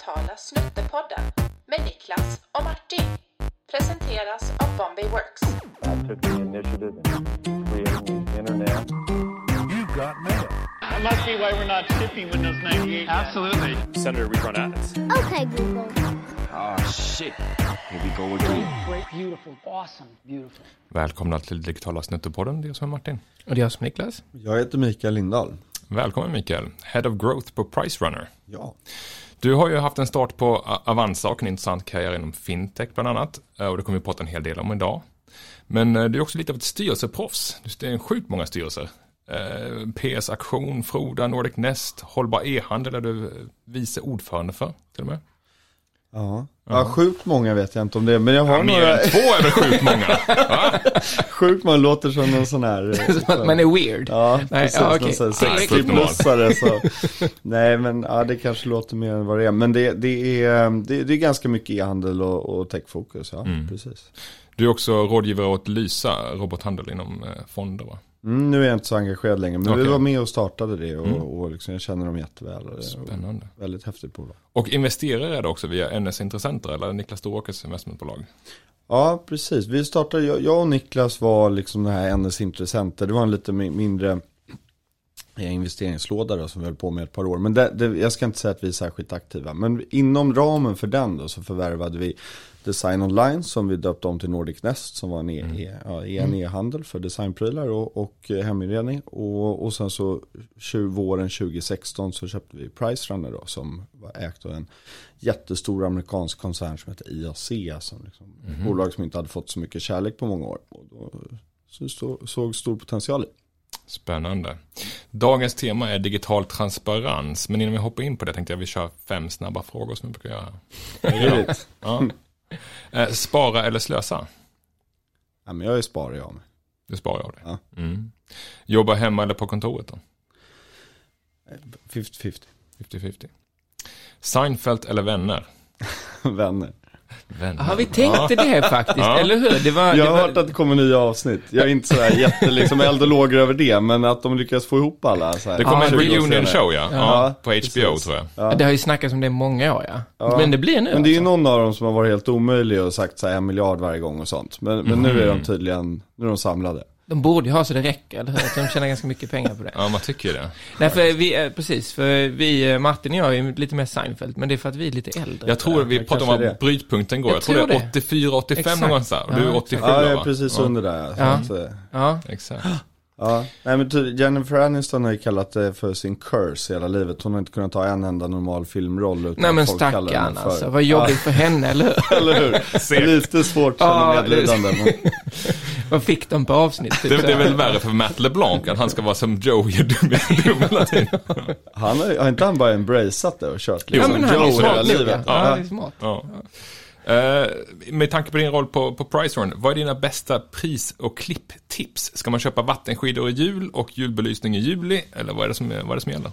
digitala Snuttepodden med Niklas och Martin. Presenteras av Bombay Works. I took the initiative in creating the internet. You got mail. That must be why we're not shipping Windows 98. Absolutely. Senator Rerun Adams. Okay, Google. Oh shit. Here we go again. Great, beautiful, awesome, beautiful. Välkomna till Digitala Snuttepodden, det är jag som är Martin. Och det är jag som är Niklas. Jag heter Mikael Lindahl. Välkommen Mikael, Head of Growth på Pricerunner. Ja. Du har ju haft en start på Avanza och en intressant karriär inom fintech bland annat. Eh, och det kommer vi prata en hel del om idag. Men eh, du är också lite av ett styrelseproffs. Du en sjukt många styrelser. Eh, PS Aktion, Froda, Nordic Nest, Hållbar e-handel är du vice ordförande för till och med. Ja. ja, sjukt många vet jag inte om det, men jag har Ja, mer några, än två är väl sjukt många? Sjukt många låter som någon sån här. Som att man är weird. Ja, Nej, precis. ja, någon okej. sån här Nej, 60-plussare. Så. Nej, men ja, det kanske låter mer än vad det är. Men det, det, är, det, det är ganska mycket e-handel och, och techfokus, ja, Mm. precis. Du är också rådgivare åt Lysa, robothandel inom eh, fonder va? Mm, nu är jag inte så engagerad längre, men vi Okej. var med och startade det och, Mm. och liksom, jag känner dem jätteväl. Spännande. Väldigt häftigt bolag. Och investerare är det också via NS Intressenter eller Niklas Storåkers investmentbolag. Ja, precis. Vi startade, jag, jag och Niklas var liksom det här NS intressenter. Det var en lite mi- mindre investeringslåda då, som vi höll på med ett par år. Men det, det, jag ska inte säga att vi är särskilt aktiva. Men inom ramen för den då så förvärvade vi Design Online som vi döpte om till Nordic Nest som var en e- e- ja, en e-handel för designprylar och, och heminredning. Och, och sen så 20, våren 2016 så köpte vi Pricerunner då som var ägt av en jättestor amerikansk koncern som heter IAC. Som liksom, ett bolag som inte hade fått så mycket kärlek på många år. Och då så såg stor potential i. Spännande. Dagens tema är digital transparens. Men innan vi hoppar in på det tänkte jag att vi kör fem snabba frågor som vi brukar göra. Ja. Eh, Spara eller slösa? Ja, men jag är sparar jag med. Det sparar jag det. Ja. Mm. Jobba hemma eller på kontoret då? 50-50. 50-50. Seinfeld eller vänner? Vänner. Vänner. Ja, vi tänkte det faktiskt, Ja. eller hur? Det var, Jag det har var, hört att det kommer nya avsnitt. Jag är inte sådär jätte liksom eld och lågor över det. Men att de lyckas få ihop alla. Så här, Det kommer Ja, en 20 år reunion show ja. ja. Ja, på HBO precis. tror jag. Ja. det har ju snackats om det i många år, ja. Ja. Men det blir nu Men det är ju alltså. någon av dem som har varit helt omöjlig och sagt så här en miljard varje gång och sånt. Men, men nu är de tydligen, nu är de samlade. De borde ju ha så det räcker, eller hur? De tjänar ganska mycket pengar på det. Ja, man tycker ju det. Nej, för vi, är- precis, för vi, eh, Martin och jag är lite mer Seinfeld, men det är för att vi är lite äldre. Jag tror vi pratade om var brytpunkten går. Jag, Jag tror det är tror 84, 85 Exakt. någon gång så här. Och du är Ja, 87 Ja, jag är va? precis ja. under där. Ja. att, eh, Ja, Exakt. Ja, nej men ty- Jennifer Aniston har ju kallat det för sin curse hela livet. Hon har inte kunnat ta en enda normal filmroll utan nej men folk kallar stackarn henne för... alltså. Vad jobbigt för henne, eller hur? Eller hur? Lite svårt att känna medlidande. Men... Vad fick de på avsnitt? Typ Det, det är väl värre för Matt LeBlanc att han ska vara som Joe gör dum, dum hela tiden. Han har, har inte han bara embraceat det och kört Jo, Ja, liksom men han är Joe hela smart livet? ja. Ja. Ja, det är smart. Ja. Eh, med tanke på din roll på, på Pricerun, vad är dina bästa pris och klipptips? Ska man köpa vattenskidor i jul och julbelysning i juli? Eller vad är det som, vad är det som gäller?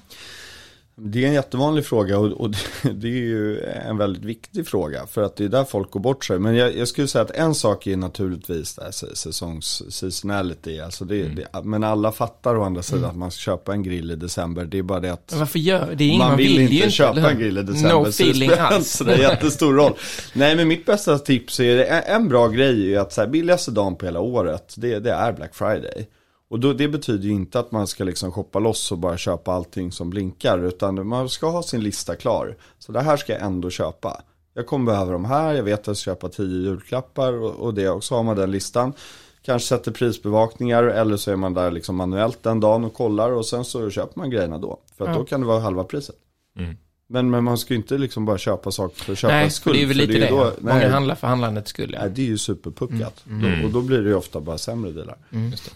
Det är en jättevanlig fråga och, och det- det är ju en väldigt viktig fråga för att det är där folk går bort sig. Men jag, jag skulle säga att en sak är naturligtvis det här sä- säsongs seasonality. Alltså det, Mm. det, men alla fattar å andra sidan att man ska köpa en grill i december. Det är bara det att Men varför gör, det är ingen man vill, ju inte inte, köpa hur? en grill i december. No så det feeling spelar inte alls. sådär jättestor roll. Nej men mitt bästa tips är, en, bra grej är att så här, billigaste dagen på hela året, det, det är Black Friday. Och då, det betyder ju inte att man ska liksom shoppa loss och bara köpa allting som blinkar. Utan man ska ha sin lista klar. Så det här ska jag ändå köpa. Jag kommer behöva de här, jag vet att jag ska köpa tio julklappar och, och det. Och så har man den listan. Kanske sätter prisbevakningar eller så är man där liksom manuellt den dagen och kollar. Och sen så köper man grejerna då. För att Ja. då kan det vara halva priset. Mm. Men, men man ska ju inte liksom bara köpa saker för att köpa Nej, skull. för det är väl lite ju det. Då, Många nej, handlar för handlandets skull, ja. nej, det är ju superpuckat. Mm. Då, och då blir det ju ofta bara sämre delar. Just det.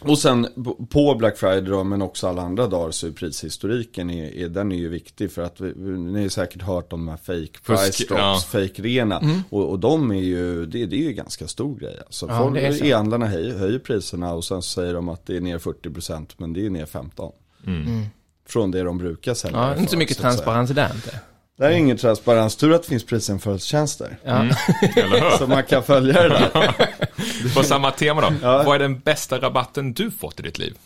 Och sen på Black Friday då, men också alla andra dagar så är prishistoriken, är, är, den är ju viktig för att vi, ni har säkert hört om de här fake price drops, ja. fake rena. Och, och de är ju, det, det är ju ganska stor grej. Alltså, Ja, folk, det är så. e-handlarna höjer, höjer priserna och sen säger de att det är ner 40% men det är ner 15%. Mm. Från det de brukar sälja. Ja, inte så mycket transparens i det inte. Det är ingen transparens, tur att det finns prisjämförelsetjänster. Ja. Hur? Så man kan följa det där. På samma tema då. Ja. Vad är den bästa rabatten du fått i ditt liv?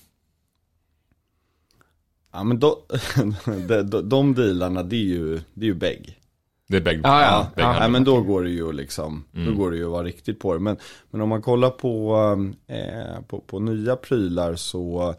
Ja men då, de, de, de dealarna det är ju, det är ju bägg. Det är bägge. Ja, ja. Ja, ja, men då går det ju liksom, då går det ju att vara riktigt på det. Men, men om man kollar på, eh, på, på nya prylar så eh,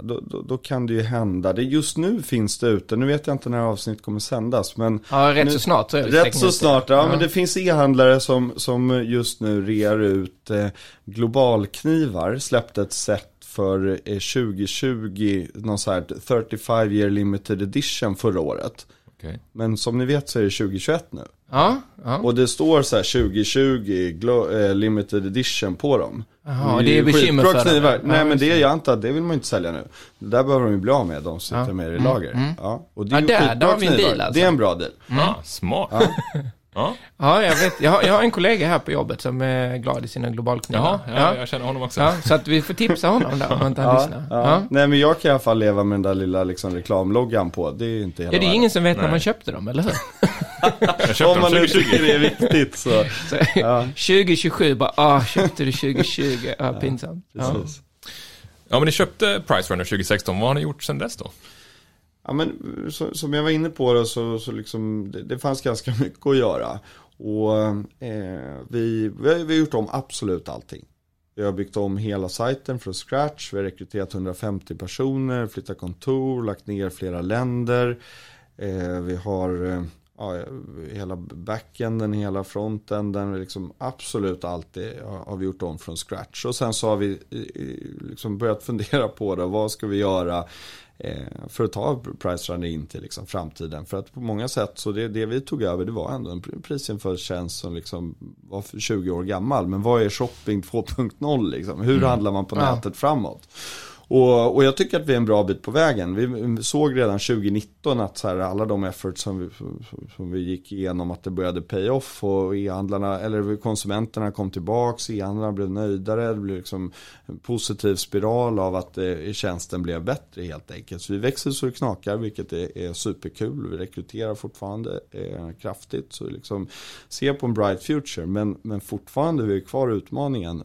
då, då, då kan det ju hända. Det just nu finns det ute, nu vet jag inte när avsnittet kommer sändas. Men Ja, rätt nu, så snart så Rätt så snart, ja, men det finns e-handlare som, som just nu rear ut eh, globalknivar. Släppte ett set för eh, 2020, någon så här 35 year limited edition förra året. Okej. Men som ni vet så är det 2021 nu. Ja, ja. Och det står så här 2020 glo- eh, limited edition på dem. Jaha, det är bekymmer för knivar. Ja, Nej men det, det. jag antar att det vill man inte sälja nu. Det där behöver de ju bli av med, de som sitter med i lager. Ja, och det är Ja, ju där- där har vi en deal, alltså. Det är en bra deal. Ah, smart. Ja. Ja, jag vet. Jag har, jag har en kollega här på jobbet som är glad i sina globalknivar. Jaha, ja, jag känner honom också. Ja, så att vi får tipsa honom där om inte han Ja, lyssnar. ja. Ja. Nej men jag kan i alla fall leva med den där lilla liksom, reklamloggan på. Det är ju inte hela Ja, det är världen. ingen som vet när Nej. man köpte dem, eller hur? Om man nu 2020. tycker det är viktigt så. Så, Ja. 2027, bara, ah, köpte du 2020? Ja, pinsamt. Ja. Ja, men ni köpte Price Runner 2016. Vad har ni gjort sedan dess då? Ja men så, som jag var inne på då, så, så liksom, det, det fanns ganska mycket att göra. Och eh, vi, vi, har, vi har gjort om absolut allting. Vi har byggt om hela sajten från scratch. Vi har rekryterat 150 personer, flyttat kontor, lagt ner flera länder. Eh, vi har eh, ja, hela backenden, hela frontenden, liksom absolut allt det har vi gjort om från scratch. Och sen så har vi liksom börjat fundera på det, vad ska vi göra eh, för att ta price in till liksom framtiden. För att på många sätt så det, det vi tog över det var ändå en pr- prisjämförelsetjänst som liksom var för 20 år gammal. Men vad är shopping 2.0 liksom? Hur handlar man på Ja. nätet framåt? Och, och jag tycker att vi är en bra bit på vägen. Vi såg redan 2019 att så här, alla de efforts som vi, som vi gick igenom att det började pay off och e-handlarna, eller konsumenterna kom tillbaks, e-handlarna blev nöjdare, det blev liksom en positiv spiral av att eh, tjänsten blev bättre helt enkelt. Så vi växer så det knakar, vilket är, är superkul. Vi rekryterar fortfarande eh, kraftigt, så liksom ser på en bright future, men, men fortfarande är vi kvar utmaningen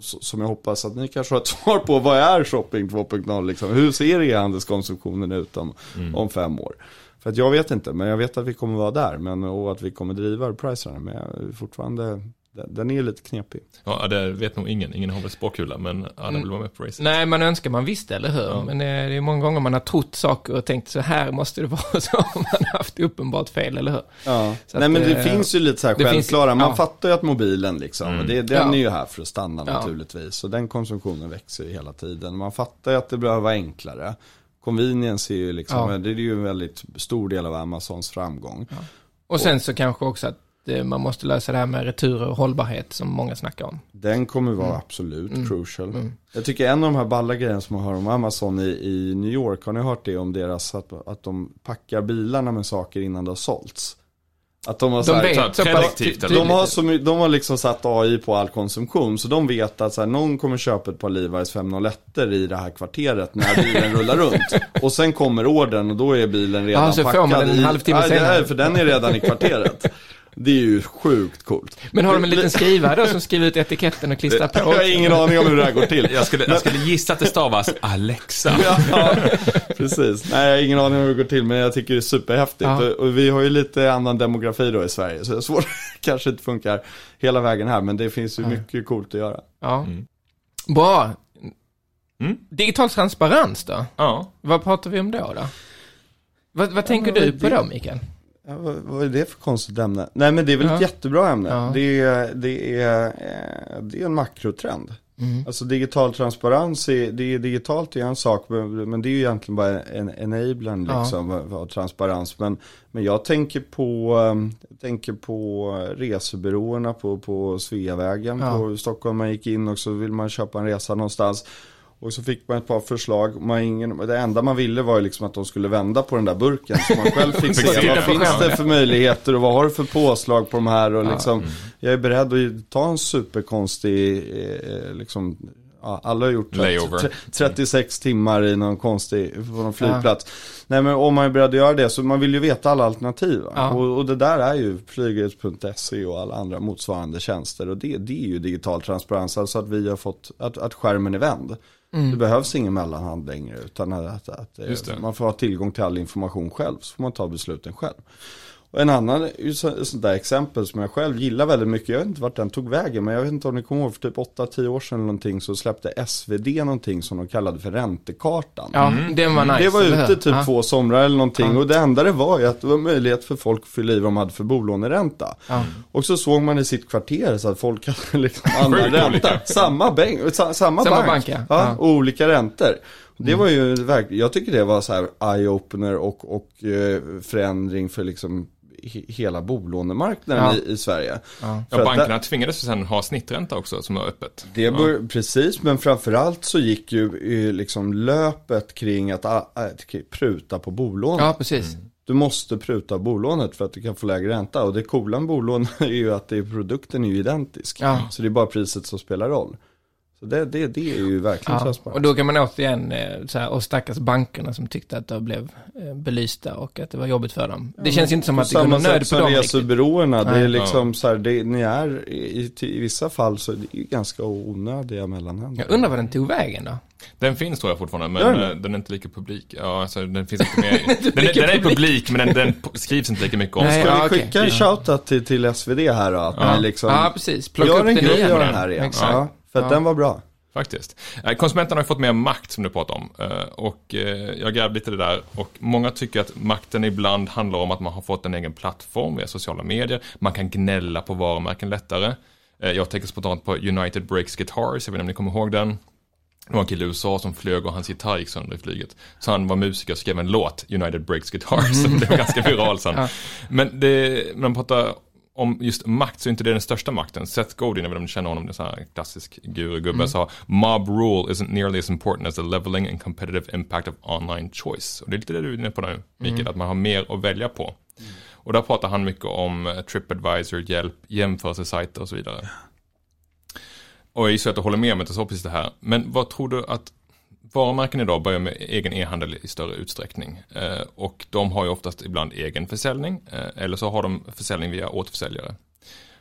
som jag hoppas att ni kanske har ett svar på. Vad är shopping 2.0 liksom? Hur ser e-handelskonsumtionen ut om, om fem år? För att jag vet inte, men jag vet att vi kommer vara där. Men, och att vi kommer driva pricerna. Men jag, fortfarande, den, är lite knepig. Ja, det vet nog ingen. Ingen har väl spåkula, men alla vill vara med på racet. Nej, man önskar man visste, eller hur? Men eh, det är många gånger man har trott saker och tänkt så här måste det vara, så har man haft uppenbart fel, eller hur? Ja. Så Nej att, men det eh, finns ju lite så här det finns- självklara. Man ja. fattar ju att mobilen liksom, och det, den Ja. är ju här för att stanna Ja. naturligtvis. Så den konsumtionen växer ju hela tiden. Man fattar ju att det behöver vara enklare. Convenience är ju liksom, Ja. det är ju en väldigt stor del av Amazons framgång. Och sen så kanske också att man måste lösa det här med returer och hållbarhet som många snackar om. Den kommer vara Mm. absolut crucial. Jag tycker en av de här balla grejerna som man hör om Amazon i, i New York, har ni hört det om deras, att, att de packar bilarna med saker innan det har sålts? Att de har De här, vet så här de har, så, de har liksom satt AI på all konsumtion, så de vet att så här, någon kommer köpa ett par Levi's 501 i det här kvarteret när bilen rullar runt. Och sen kommer ordern och då är bilen redan Ja, så får packad man den en i... halvtimme senare. För den är redan i kvarteret. Det är ju sjukt coolt. Men har de en liten skrivare då som skriver ut etiketten och klistrar på? Jag har ingen aning om hur det här går till. Jag skulle, jag skulle gissa att det stavas Alexa. Ja, precis. Nej, jag har ingen aning om hur det går till, men jag tycker det är superhäftigt. Ja. Och, vi har ju lite annan demografi då i Sverige, så det är svårt, kanske inte funkar hela vägen här, men det finns ju mycket coolt att göra. Ja. Bra. Mm. Digital transparens då? Ja. Vad pratar vi om då? då? Vad, vad tänker du på då, Mikael? Ja, vad, vad är det för konstigt ämne? Nej, men det är väl ett Ja. jättebra ämne. Ja. Det, är, det, är, eh, det är en makrotrend. Mm. Alltså digital transparens, är, det är digitalt är en sak, men, men det är ju egentligen bara en enablen Ja. liksom, av- av transparens. Men, men jag tänker på, ehm, jag tänker på resebyråerna på, på Sveavägen Ja. på Stockholm. Man gick in och så vill man köpa en resa någonstans. Och så fick man ett par förslag. Man ingen, det enda man ville var ju liksom att de skulle vända på den där burken. Så man själv fick se vad finns det för möjligheter och vad har du för påslag på de här. Och Ja. liksom, Jag är beredd att ta en superkonstig, eh, liksom, ja, alla har gjort Layover. tre- 36 timmar i någon konstig, på någon flygplats. Nej men om man är beredd att göra det så man vill ju veta alla alternativ. Ja. Och, och det där är ju flyget.se och alla andra motsvarande tjänster. Och det, det är ju digital transparens, alltså att vi har fått, att, att skärmen är vänd. Det behövs ingen mellanhand längre utan att, att, att man får ha tillgång till all information själv så får man ta besluten själv. En annan, sånt där exempel som jag själv gillar väldigt mycket, jag vet inte vart den tog vägen, men jag vet inte om ni kommer ihåg, för typ 8-10 år sedan eller någonting så släppte SvD någonting som de kallade för räntekartan. Ja, den var nice. det var ute typ ja. två somrar eller någonting Ja. och det enda det var ju att det var möjlighet för folk att fylla i vad de hade för bolåneränta. Ja. Och så såg man i sitt kvarter så att folk hade liksom annan Sjukt ränta. Samma, bank, sa, samma, Samma bank, bank, ja. ja. Ja. och olika räntor. Det var ju jag tycker det var så här eye-opener och, och eh, förändring för liksom hela bolånemarknaden Ja. i, i Sverige. Ja. För Ja, att bankerna där- tvingades sen ha snittränta också som var öppet. Det bör, precis, men framförallt så gick ju eh, liksom löpet kring att kring pruta på bolånet. ja, precis. Du måste pruta bolånet för att du kan få lägre ränta. Och det coola med bolån är ju att det, är- produkten är ju identisk. Ja. Så det är bara priset som spelar roll. Så det, det, det är ju verkligen Ja, transparent. och då kan man återigen, eh, så här, och stackars bankerna som tyckte att de blev eh, belysta och att det var jobbigt för dem. Det känns ju inte som På att det går samma någon nöd sätt på som dem riktigt. resebyråerna. Det är liksom så här, det, ni är i, i, i vissa fall så är det ju ganska onödiga mellanhänder. Jag undrar vad den tog vägen då? Den finns tror jag fortfarande, Gör men den? eh, den är inte lika publik. Ja, alltså den finns inte med. den, är, den är publik, men den, den skrivs inte lika mycket om. Nej, Ska ja, vi skicka en shoutout till, till SvD här då? Att Ja. liksom, Ja, precis. Plocka gör upp en det grej av med den här igen. Exakt. Ja, för att Ja. den var bra. Faktiskt. Eh, Konsumenterna har ju fått mer makt som du pratar om. Eh, Och eh, jag grävde lite det där. Och många tycker att makten ibland handlar om att man har fått en egen plattform via sociala medier. Man kan gnälla på varumärken lättare. Jag tänker spontant på United Breaks Guitars, jag vet inte om ni kommer ihåg den. Det var en kille i USA som flög och hans gitarr gick sönder i flyget. Så han var musiker och skrev en låt, United Breaks Guitars. Det var ganska viral sen. Men det, när man pratar om just makt så är inte det den största makten. Seth Godin, jag vet inte om ni känner honom, det är en klassisk gurugubbe, sa Mob rule isn't nearly as important as the leveling and competitive impact of online choice. Och det är lite det du är inne på nu, Mikael, att man har mer att välja på. Och där pratar han mycket om eh, Tripadvisor, hjälp, jämförelsesajter och så vidare. Och jag gissar att du håller med om att jag sa precis det här. Men vad tror du att varumärken idag börjar med egen e-handel i större utsträckning. Eh, och de har ju oftast ibland egen försäljning. Eh, eller så har de försäljning via återförsäljare.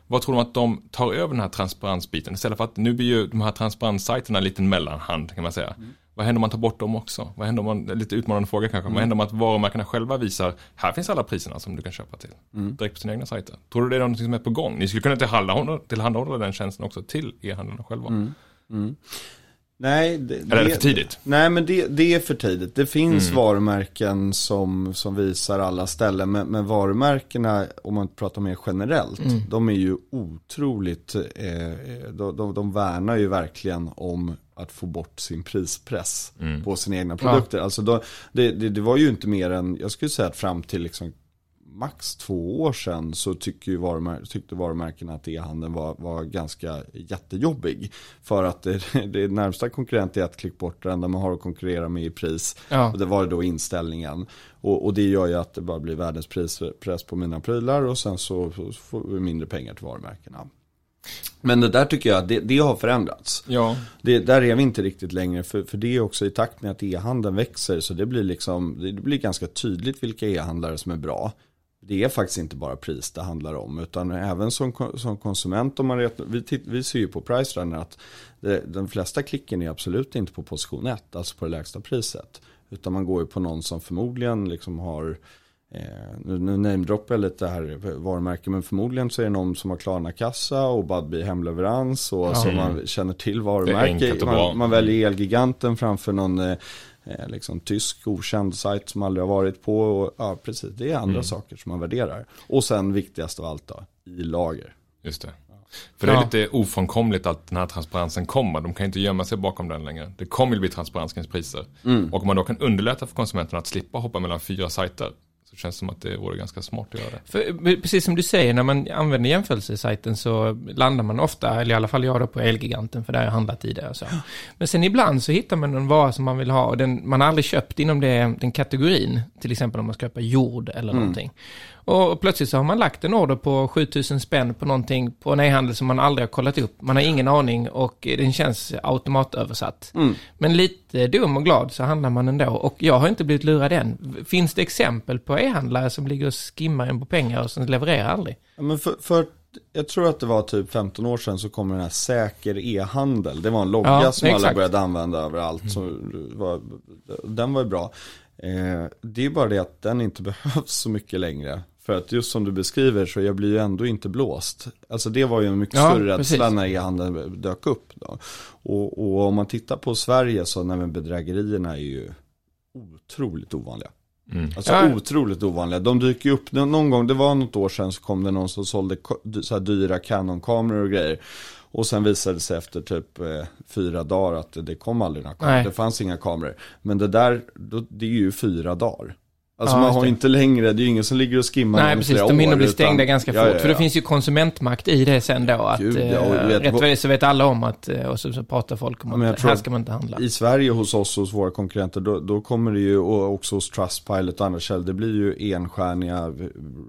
Vad tror du att de tar över den här transparensbiten? Istället för att nu blir ju de här transparenssajterna en liten mellanhand kan man säga. Vad händer om man tar bort dem också? Vad händer om man, lite utmanande fråga kanske, vad händer om att varumärkena själva visar, här finns alla priserna som du kan köpa till. Direkt på sina egna sajter. Tror du det är någonting som är på gång? Ni skulle kunna tillhandahålla, tillhandahålla den tjänsten också till e-handlarna själva. Nej, det, Eller är det för tidigt? Nej, men det, det är för tidigt. Det finns Mm. varumärken som, som visar alla ställen. Men, men varumärkena, om man pratar mer generellt, Mm. de är ju otroligt, eh, de, de, de värnar ju verkligen om att få bort sin prispress Mm. på sina egna produkter. Alltså då, det, det, det var ju inte mer än, jag skulle säga att fram till liksom max två år sedan så tycker ju varumär- tyckte varumärkena att e-handeln var, var ganska jättejobbig. För att det, det närmsta konkurrent är att klick bort det enda man har att konkurrera med i pris. Ja. Och det var då inställningen. Och, och det gör ju att det bara blir världens prispress på mina prylar och sen så, så får vi mindre pengar till varumärkena. Men det där tycker jag, det, det har förändrats. Ja. Det, där är vi inte riktigt längre, för, för det är också i takt med att e-handeln växer, så det blir, liksom, det blir ganska tydligt vilka e-handlare som är bra. Det är faktiskt inte bara pris det handlar om, utan även som, som konsument, om man rätt, vi, titt, vi ser ju på Pricerunner att det, de flesta klicken är absolut inte på position 1, alltså på det lägsta priset. Utan man går ju på någon som förmodligen liksom har Eh, nu nu namedroppar jag lite här varumärken men förmodligen så är det någon som har Klarna-kassa och Budbee hemleverans och som man känner till varumärke. Man, man väljer Elgiganten framför någon eh, eh, liksom tysk okänd sajt som aldrig har varit på. Och, ja, precis. Det är andra Mm. saker som man värderar. Och sen viktigast av allt då, i lager. Just det. För det är Ja. lite ofrånkomligt att den här transparensen kommer. De kan inte gömma sig bakom den längre. Det kommer ju bli transparens kring priser. Och om man då kan underlätta för konsumenterna att slippa hoppa mellan fyra sajter. Så känns det som att det vore ganska smart att göra det. För, precis som du säger, när man använder jämförelsesajten så landar man ofta, eller i alla fall jag då på Elgiganten, för där har jag handlat tidigare. Så. Men sen ibland så hittar man en vara som man vill ha och den, man har aldrig köpt inom det, den kategorin. Till exempel om man ska köpa jord eller någonting. Och plötsligt så har man lagt en order på 7000 spänn på någonting på en e-handel som man aldrig har kollat upp. Man har ingen aning och den känns automatöversatt. Men lite dum och glad så handlar man ändå. Och jag har inte blivit lurad än. Finns det exempel på e-handlare som ligger och skimmar en på pengar och som levererar aldrig? Ja, men för, för, jag tror att det var typ 15 år sedan så kom den här säker e-handel. Det var en logga Ja, som alla exakt. började använda överallt. Så var, den var ju bra. Eh, det är bara det att den inte behövs så mycket längre. För att just som du beskriver så jag blir ju ändå inte blåst. Alltså det var ju en mycket Ja, större rädsla precis. när e-handeln dök upp. Då. Och, och om man tittar på Sverige så nej, bedrägerierna är ju otroligt ovanliga. Mm. Alltså Ja. otroligt ovanliga. De dyker ju upp, nå- någon gång, det var något år sedan så kom det någon som sålde så här dyra Canon-kameror och grejer. Och sen visade det sig efter typ eh, fyra dagar att det, det kom aldrig några kameror. Nej. Det fanns inga kameror. Men det där, då, det är ju fyra dagar. Alltså Ja, man har det. inte längre, det är ju ingen som ligger och skimmar Nej, precis. De hinner bli stängda utan- ganska Ja, fort. ja, För det ja. finns ju konsumentmakt i det sen då. Att, Gud, ja, eh, vet, rätt är så vet alla om att, eh, och så, så pratar folk om Ja, att här ska man inte handla. I Sverige hos oss och hos våra konkurrenter, då, då kommer det ju, och också hos Trustpilot och andra källor, det blir ju enstjärniga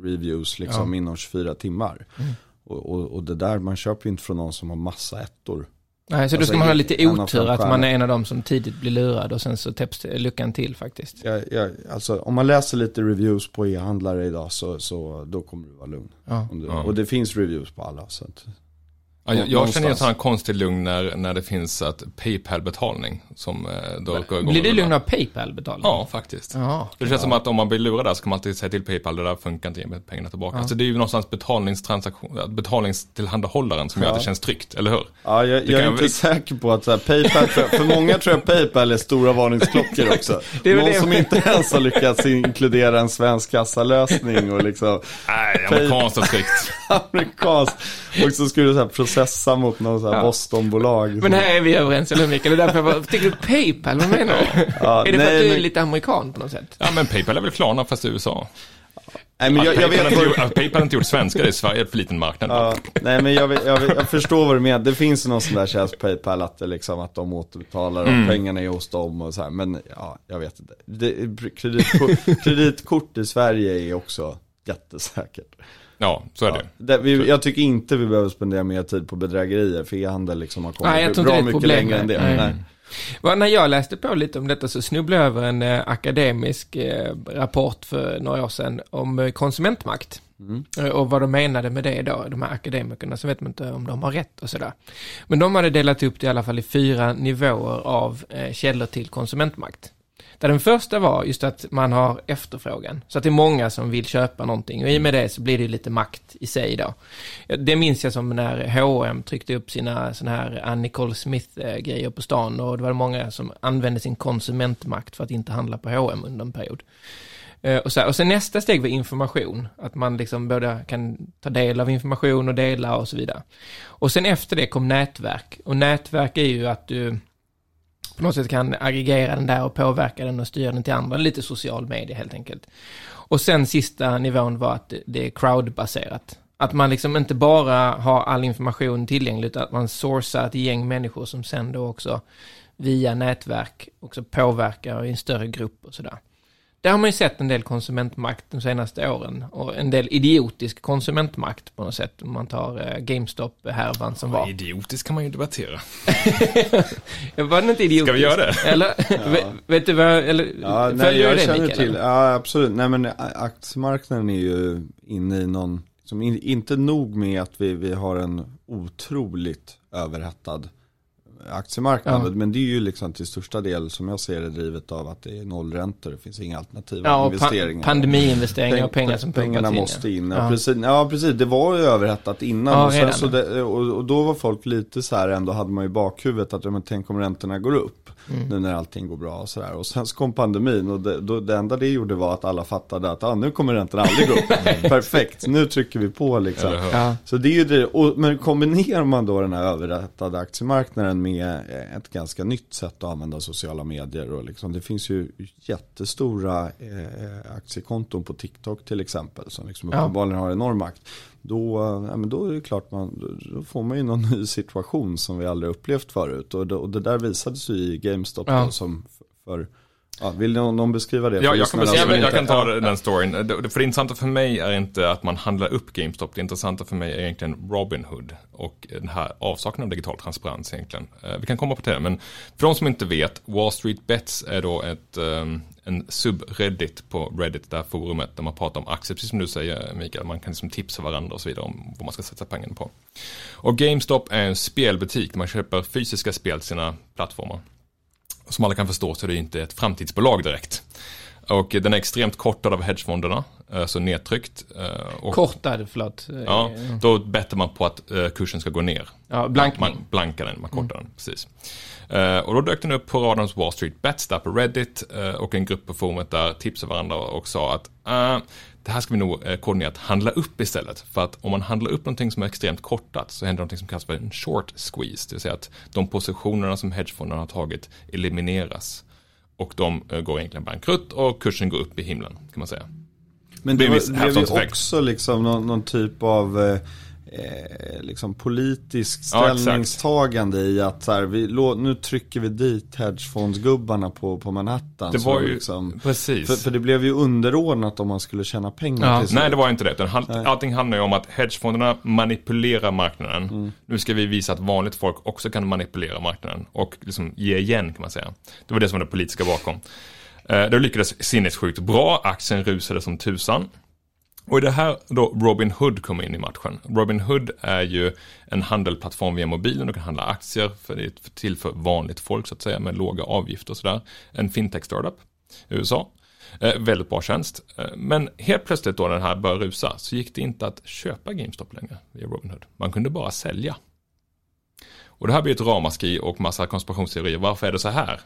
reviews liksom inom 24 timmar. Mm. Och, och, och det där, man köper ju inte från någon som har massa ettor. Nej, så då Alltså, ska man ha lite otur att man är en av dem som tidigt blir lurad och sen så täpps luckan till faktiskt. Jag, jag, alltså, om man läser lite reviews på e-handlare idag så, så då kommer du vara lugn. Ja. Du, Ja. Och det finns reviews på alla. Så att, Ja, jag, känner ju en sån här konstig lugn när, när det finns att Paypal-betalning som eh, då går igång. Blir du lugn av Paypal-betalning? Ja, faktiskt. Ja. Det känns som att om man blir lurad där så kan man alltid säga till Paypal, det där funkar inte, ge mig pengarna tillbaka. Alltså det är ju någonstans betalningstransaktion, betalningstillhandahållaren som gör att det känns tryggt, eller hur? Ja, jag, jag är jag inte väl- säker på att så här, Paypal, jag- för många tror jag Paypal är stora varningsklockor också. Det är väl Någon det. som inte ens har lyckats inkludera en svensk kassalösning och liksom Nej, amerikanskt och tryggt. amerikanskt. Och så skulle du så här processa mot någon så här Ja. Bostonbolag. Men här är vi överens, eller hur Mikael? Det är därför jag bara, tycker du Paypal? Vad menar du? Ja, är det för nej, att du är men- lite amerikan på något sätt? Ja, men Paypal är väl Klarna fast i USA. Nej, men jag, jag vet inte att Paypal inte gjort svenska, det är Sverige, för liten marknad. ja, nej men jag, vet- jag, vet- jag förstår vad du menar. Det finns någon sån där tjänst Paypal att det liksom att de återbetalar och Mm. pengarna är hos dem och så här. Men ja, jag vet inte. Det, kreditkort, kreditkort i Sverige är också jättesäkert. Ja, så är det. Det, vi, jag tycker inte vi behöver spendera mer tid på bedrägerier, för e-handel liksom har kommit Nej, jag tror bra det är ett mycket problem. längre än det. Nej. Nej. Va, när jag läste på lite om detta så snubblade jag över en eh, akademisk eh, rapport för några år sedan om eh, konsumentmakt. Eh, Och vad de menade med det då, de här akademikerna, så vet man inte om de har rätt och sådär. Men de hade delat upp det i alla fall i fyra nivåer av källor till konsumentmakt. Där den första var just att man har efterfrågan. Så att det är många som vill köpa någonting och i och med det så blir det lite makt i sig då. Det minns jag som när H&M tryckte upp sina sådana här Ann Nicole Smith-grejer på stan och det var många som använde sin konsumentmakt för att inte handla på H&M under en period. Eh, och, så här, och sen nästa steg var information, att man liksom både kan ta del av information och dela och så vidare. Och sen efter det kom nätverk, och nätverk är ju att du på något sätt kan aggregera den där och påverka den och styra den till andra, lite social media helt enkelt. Och sen sista nivån var att det- är crowdbaserat. Att man liksom inte bara har all information tillgänglig, utan att man sourcar ett gäng människor som sen då också via nätverk också påverkar i en större grupp och sådär. Där har man ju sett en del konsumentmakt de senaste åren och en del idiotisk konsumentmakt på något sätt. Om man tar eh, GameStop-härvan som var. Idiotiskt kan man ju debattera. Var den inte idiotisk? Ska vi göra det? Eller, vet, vet du vad, eller Ja, nej, jag du det känner Mikael? till, ja absolut. Nej men a- aktiemarknaden är ju inne i någon, som in, inte nog med att vi, vi har en otroligt överhettad aktiemarknad. Ja. Men det är ju liksom till största del som jag ser det drivet av att det är nollräntor. Det finns inga alternativa Ja, och pa- investeringar. pandemiinvesteringar och Peng- pengar som Pengarna måste in. Ja. Precis, ja precis, det var ju överhettat innan. Och, sen så det, och, och då var folk lite så här ändå, hade man ju bakhuvudet att ja, men tänk om räntorna går upp. Mm. Nu när allting går bra och sådär. Och sen så kom pandemin och det, då, det enda det gjorde var att alla fattade att ah, nu kommer räntorna aldrig gå upp. Perfekt, nu trycker vi på liksom. Så det är ju det, och, men kombinerar man då den här överrättade aktiemarknaden med eh, ett ganska nytt sätt att använda sociala medier och liksom, det finns ju jättestora eh, aktiekonton på TikTok till exempel som liksom Ja. uppenbarligen har enorm makt. Då, ja, men då är det klart man, då- då får man ju någon ny situation som vi aldrig upplevt förut och det, och det där visades ju i GameStop Ja. då, som för, ja, vill någon, någon beskriva det? Ja, jag kan, beskriva, jag kan ta den storyn. Det, för det intressanta för mig är inte att man handlar upp GameStop. Det intressanta för mig är egentligen Robinhood och den här avsaknaden av digital transparens egentligen. Eh, Vi kan komma på det, men för de som inte vet, Wall Street Bets är då ett, ehm, en subreddit på Reddit, det här forumet där man pratar om aktier, precis som du säger Mikael, man kan liksom tipsa varandra och så vidare om vad man ska satsa pengarna på. Och GameStop är en spelbutik där man köper fysiska spel till sina plattformar som alla kan förstå så är det inte ett framtidsbolag direkt. Och den är extremt kortad av hedgefonderna, eh, så nedtryckt. eh, Och, Kortad, förlåt. Ja, då bettar man på att eh, kursen ska gå ner. Ja, blankning. Man blankar den, man kortar den, precis. Och då dök den upp på radarns Wall Street Bets där på Reddit och en grupp på forumet där tipsade varandra och sa att det här ska vi nog eh, koordinera att handla upp istället. För att om man handlar upp någonting som är extremt kortat så händer någonting som kallas för en short squeeze. Det vill säga att de positionerna som hedgefonderna har tagit elimineras. Och de eh, går egentligen bankrutt och kursen går upp i himlen kan man säga. Men Det blev ju också liksom någon, någon typ av eh, eh, liksom politisk Ja, exakt. ställningstagande i att så här, vi, nu trycker vi dit hedgefondsgubbarna på, på Manhattan. Det var ju, liksom, precis. för, för det blev ju underordnat om man skulle tjäna pengar Ja. slut. Nej, det var inte det. Utan all- allting handlar ju om att hedgefonderna manipulerar marknaden. Mm. Nu ska vi visa att vanligt folk också kan manipulera marknaden och liksom ge igen kan man säga. Det var det som var det politiska bakom. Eh, Det lyckades sinnessjukt bra, aktien rusade som tusan. Och i det här då Robin Hood kommer in i matchen. Robin Hood är ju en handelplattform via mobilen, du kan handla aktier, för det är till för vanligt folk så att säga, med låga avgifter och sådär. En fintech-startup i USA. Eh, väldigt bra tjänst. Eh, men helt plötsligt då när den här började rusa så gick det inte att köpa GameStop längre via Robinhood. Man kunde bara sälja. Och det här blir ett ramaskri och massa konspirationsteorier. Varför är det så här?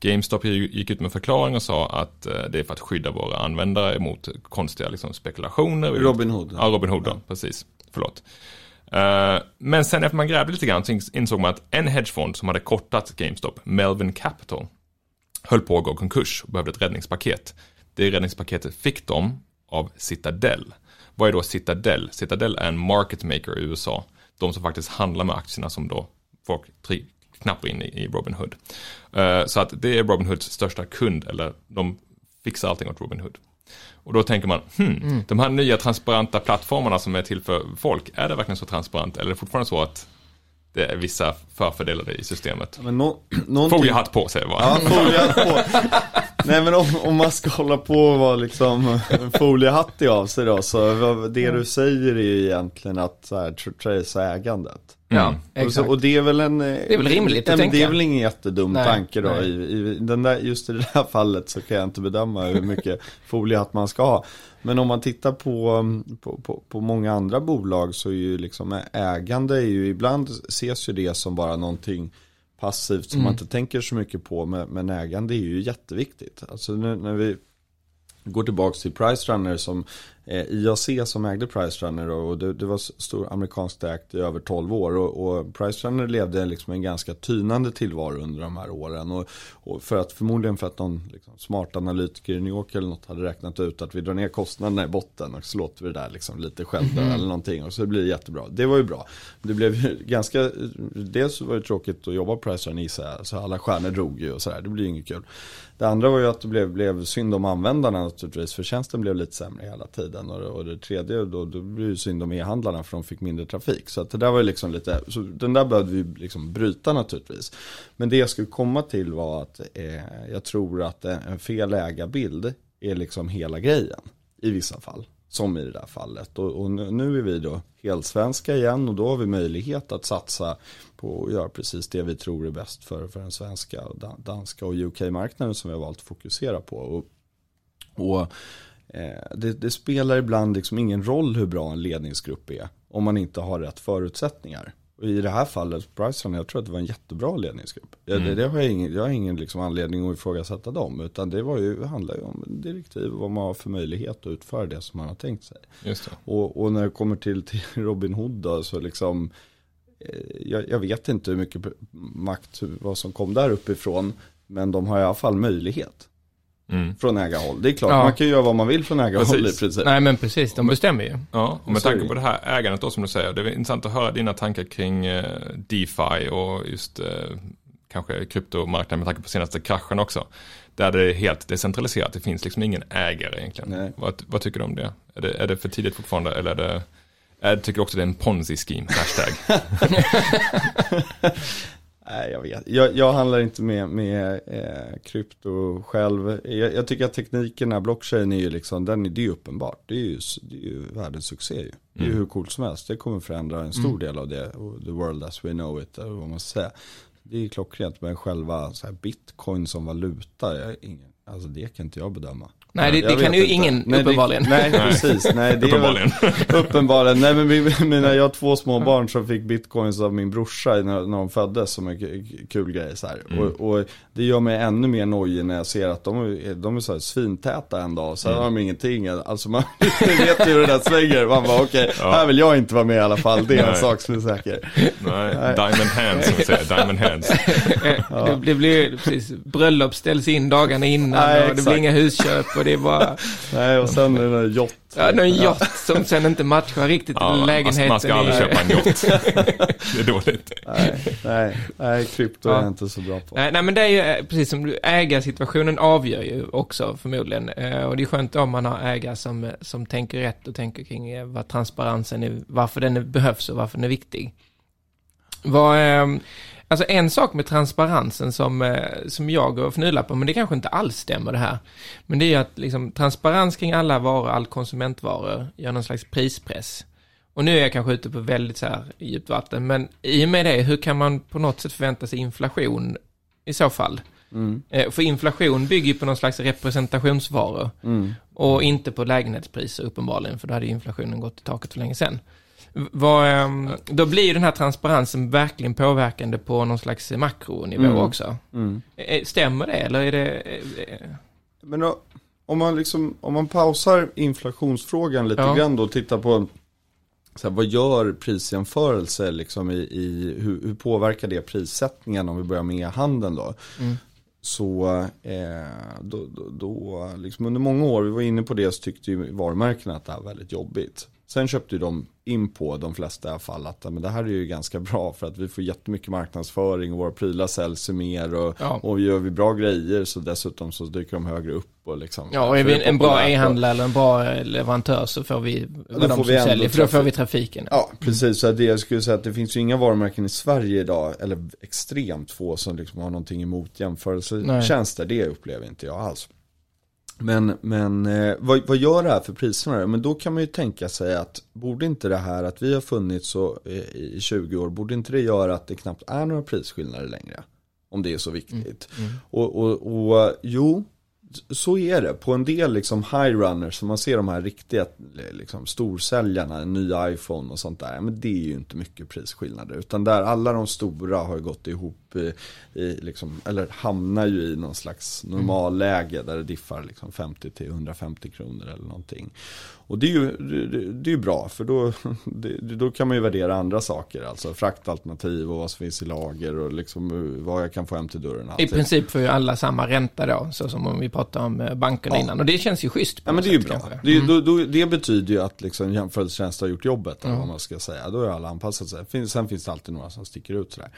GameStop gick ut med förklaring och sa att eh, det är för att skydda våra användare mot konstiga liksom, spekulationer. Robin Hood. Ja, Robin Hood då, precis. Förlåt. Eh, men sen efter man grävde lite grann så insåg man att en hedgefond som hade kortat GameStop, Melvin Capital, höll på att gå konkurs och behövde ett räddningspaket. Det räddningspaketet fick de av Citadel. Vad är då Citadel? Citadel är en market maker i USA. De som faktiskt handlar med aktierna som då folk knappar in i, Robinhood. Eh, så att det är Robinhoods största kund, eller de fixar allting åt Robinhood. Och då tänker man, hmm, de här nya transparenta plattformarna som är till för folk, är det verkligen så transparent? Eller är det fortfarande så att det är vissa förfördelade i systemet? Men nå, någonting... Foliehatt på sig va? Ja, foliehatt på. Nej men om, om man ska hålla på och vara liksom foliehattig av sig då, så det du säger är ju egentligen att så här, ägandet. Ja, Och, så, exakt. och det är väl en... Det är väl rimligt att Det är tänka. väl ingen jättedum Nej, tanke då. I, i den där, just i det här fallet så kan jag inte bedöma hur mycket foliehatt man ska ha. Men om man tittar på, um, på, på, på många andra bolag så är ju liksom ägande är ju ibland ses ju det som bara någonting passivt som man inte tänker så mycket på. Men, men ägande är ju jätteviktigt. Alltså när, när vi går tillbaka till Price Runner som IAC som ägde Price Runner och, det, det var stor amerikanskt ägt i över 12 år och, och Price Runner levde liksom en ganska tynande tillvaro under de här åren och, och för att förmodligen för att någon liksom, smart analytiker i New York eller något hade räknat ut att vi drar ner kostnaderna i botten och så låter vi det där liksom lite självdö eller någonting och så blir det jättebra. Det var ju bra. Det blev ju ganska, dels var det tråkigt att jobba på Price Runner gissar jag, så alla stjärnor drog ju och sådär, det blir ju inget kul. Det andra var ju att det blev, blev synd om användarna naturligtvis, för tjänsten blev lite sämre hela tiden. Och, och det tredje, då, då blir det synd om e-handlarna för de fick mindre trafik. Så att det där var ju liksom lite, så den där behövde vi liksom bryta naturligtvis. Men det jag skulle komma till var att eh, jag tror att en fel ägarbild är liksom hela grejen i vissa fall. Som i det där fallet. Och, och nu, nu är vi då helsvenska igen och då har vi möjlighet att satsa på att göra precis det vi tror är bäst för, för den svenska, och danska och UK-marknaden som vi har valt att fokusera på. Och, och det, det spelar ibland liksom ingen roll hur bra en ledningsgrupp är om man inte har rätt förutsättningar. Och i det här fallet, Bryson, jag tror att det var en jättebra ledningsgrupp. Ja, det, det har jag ingen, jag har ingen liksom anledning att ifrågasätta dem. Utan det var ju, det handlar ju om direktiv och vad man har för möjlighet att utföra det som man har tänkt sig. Och, och när det kommer till, till Robin Hood då, så liksom eh, jag, jag vet inte hur mycket makt, vad som kom där uppifrån. Men de har i alla fall möjlighet. Mm. Från ägarhåll. Det är klart, Ja. man kan göra vad man vill från ägarhåll Precis. i princip. Nej men precis, de bestämmer ju. Ja, och med tanke det. på det här ägandet då som du säger, det är intressant att höra dina tankar kring eh, DeFi och just eh, kanske kryptomarknaden med tanke på senaste kraschen också. Där det är helt decentraliserat, det finns liksom ingen ägare egentligen. Nej. Vad, vad tycker du om det? Är, det? är det för tidigt fortfarande eller är det, är, tycker också det är en ponzi-scheme, hashtag? Nej, jag vet. Jag, jag handlar inte med, med eh, krypto själv. Jag, jag tycker att teknikerna, blockchain är ju liksom, den, är- det är ju uppenbart. Det är ju, det är ju världens succé ju. Det är ju hur coolt som helst. Det kommer förändra en stor del av det. The world as we know it, eller vad man ska säga. Det är ju klockrent, men själva så här, bitcoin som valuta, jag ingen, Alltså det kan inte jag bedöma. Nej, det, det kan ju inte. ingen, Nej, det- uppenbarligen. Nej, precis. Nej, det Uppenbarligen. Väl, uppenbarligen. Nej, men vi- mina, jag har två små barn som fick bitcoins av min brorsa när, när de föddes som en kul grej så här. Mm. Och, och det gör mig ännu mer nojig när jag ser att de är, de är så här svintäta en dag, sen Mm. har de ingenting. Alltså man vet ju hur det där svänger. Man bara okej, Ja. här vill jag inte vara med i alla fall. Det är en sak som är säker. Nej, diamond hands som vi säger, diamond hands. det, det blir precis, bröllop ställs in dagarna innan Nej, och det exakt. blir inga husköp och det är bara, Nej, och sen är det en yacht. ja, någon yacht som sen inte matchar riktigt Ja, lägenheten. man ska aldrig i- köpa en yacht. Det är dåligt. Nej, nej, nej, krypto är Ja. jag inte så bra på. Nej, nej, men det är ju eh, precis som du, ägarsituationen avgör ju också förmodligen. Eh, och det är skönt om man har ägare som, eh, som tänker rätt och tänker kring vad transparensen är, varför den är, behövs och varför den är viktig. Vad, eh, alltså en sak med transparensen som, eh, som jag och fnular på, men det kanske inte alls stämmer det här. Men det är ju att liksom, transparens kring alla varor, all konsumentvaror, gör någon slags prispress. Och nu är jag kanske ute på väldigt så här djupt vatten, men i och med det, hur kan man på något sätt förvänta sig inflation i så fall? Mm, Eh, För inflation bygger ju på någon slags representationsvaror mm. och inte på lägenhetspriser uppenbarligen, för då hade inflationen gått i taket för länge sedan. Vad, ehm, då blir ju den här transparensen verkligen påverkande på någon slags makronivå Mm. också. Mm. Eh, Stämmer det, eller är det... eh, Men då, om man liksom, om man pausar inflationsfrågan lite Ja. grann då och tittar på så här, vad gör prisjämförelse liksom i, i hur, hur påverkar det prissättningen om vi börjar med handeln då? Mm. Så eh, då, då, då liksom under många år, vi var inne på det, så tyckte ju varumärkena att det här var väldigt jobbigt. Sen köpte de in på de flesta fall att men det här är ju ganska bra för att vi får jättemycket marknadsföring och våra prylar säljs mer och, Ja. och gör vi bra grejer så dessutom så dyker de högre upp och liksom. Ja, och är vi en bra e-handlare eller en bra eh, leverantör så får vi vad de får som vi säljer, för då får vi trafiken. Ja, precis. Så det jag skulle säga att det finns ju inga varumärken i Sverige idag, eller extremt få som liksom har någonting emot jämförelsetjänster. Det upplever inte jag alls. Men, men eh, vad, vad gör det här för priserna? Men då kan man ju tänka sig att borde inte det här att vi har funnits så, eh, i 20 år, borde inte det göra att det knappt är några prisskillnader längre? Om det är så viktigt. Och, och, och jo, så är det. På en del liksom high runners, som man ser de här riktiga liksom, storsäljarna, en ny iPhone och sånt där. Men det är ju inte mycket prisskillnader. Utan där alla de stora har gått ihop i, i liksom, eller hamnar ju i någon slags normalläge där det diffar liksom 50 till 150 kronor eller någonting. Och det är ju, det, det är bra för då, det, då kan man ju värdera andra saker. Alltså fraktalternativ och vad som finns i lager och liksom eh, vad jag kan få hem till dörren. I allting. princip får ju alla samma ränta då, så som om vi pratade om eh, bankerna Ja. innan. Och det känns ju schysst. Ja men det är ju bra. kanske. Det, Mm. då, då, det betyder ju att liksom jämförelsetjänst har gjort jobbet, eller vad man ska säga. Då är alla anpassat sig. Sen finns det alltid några som sticker ut sådär.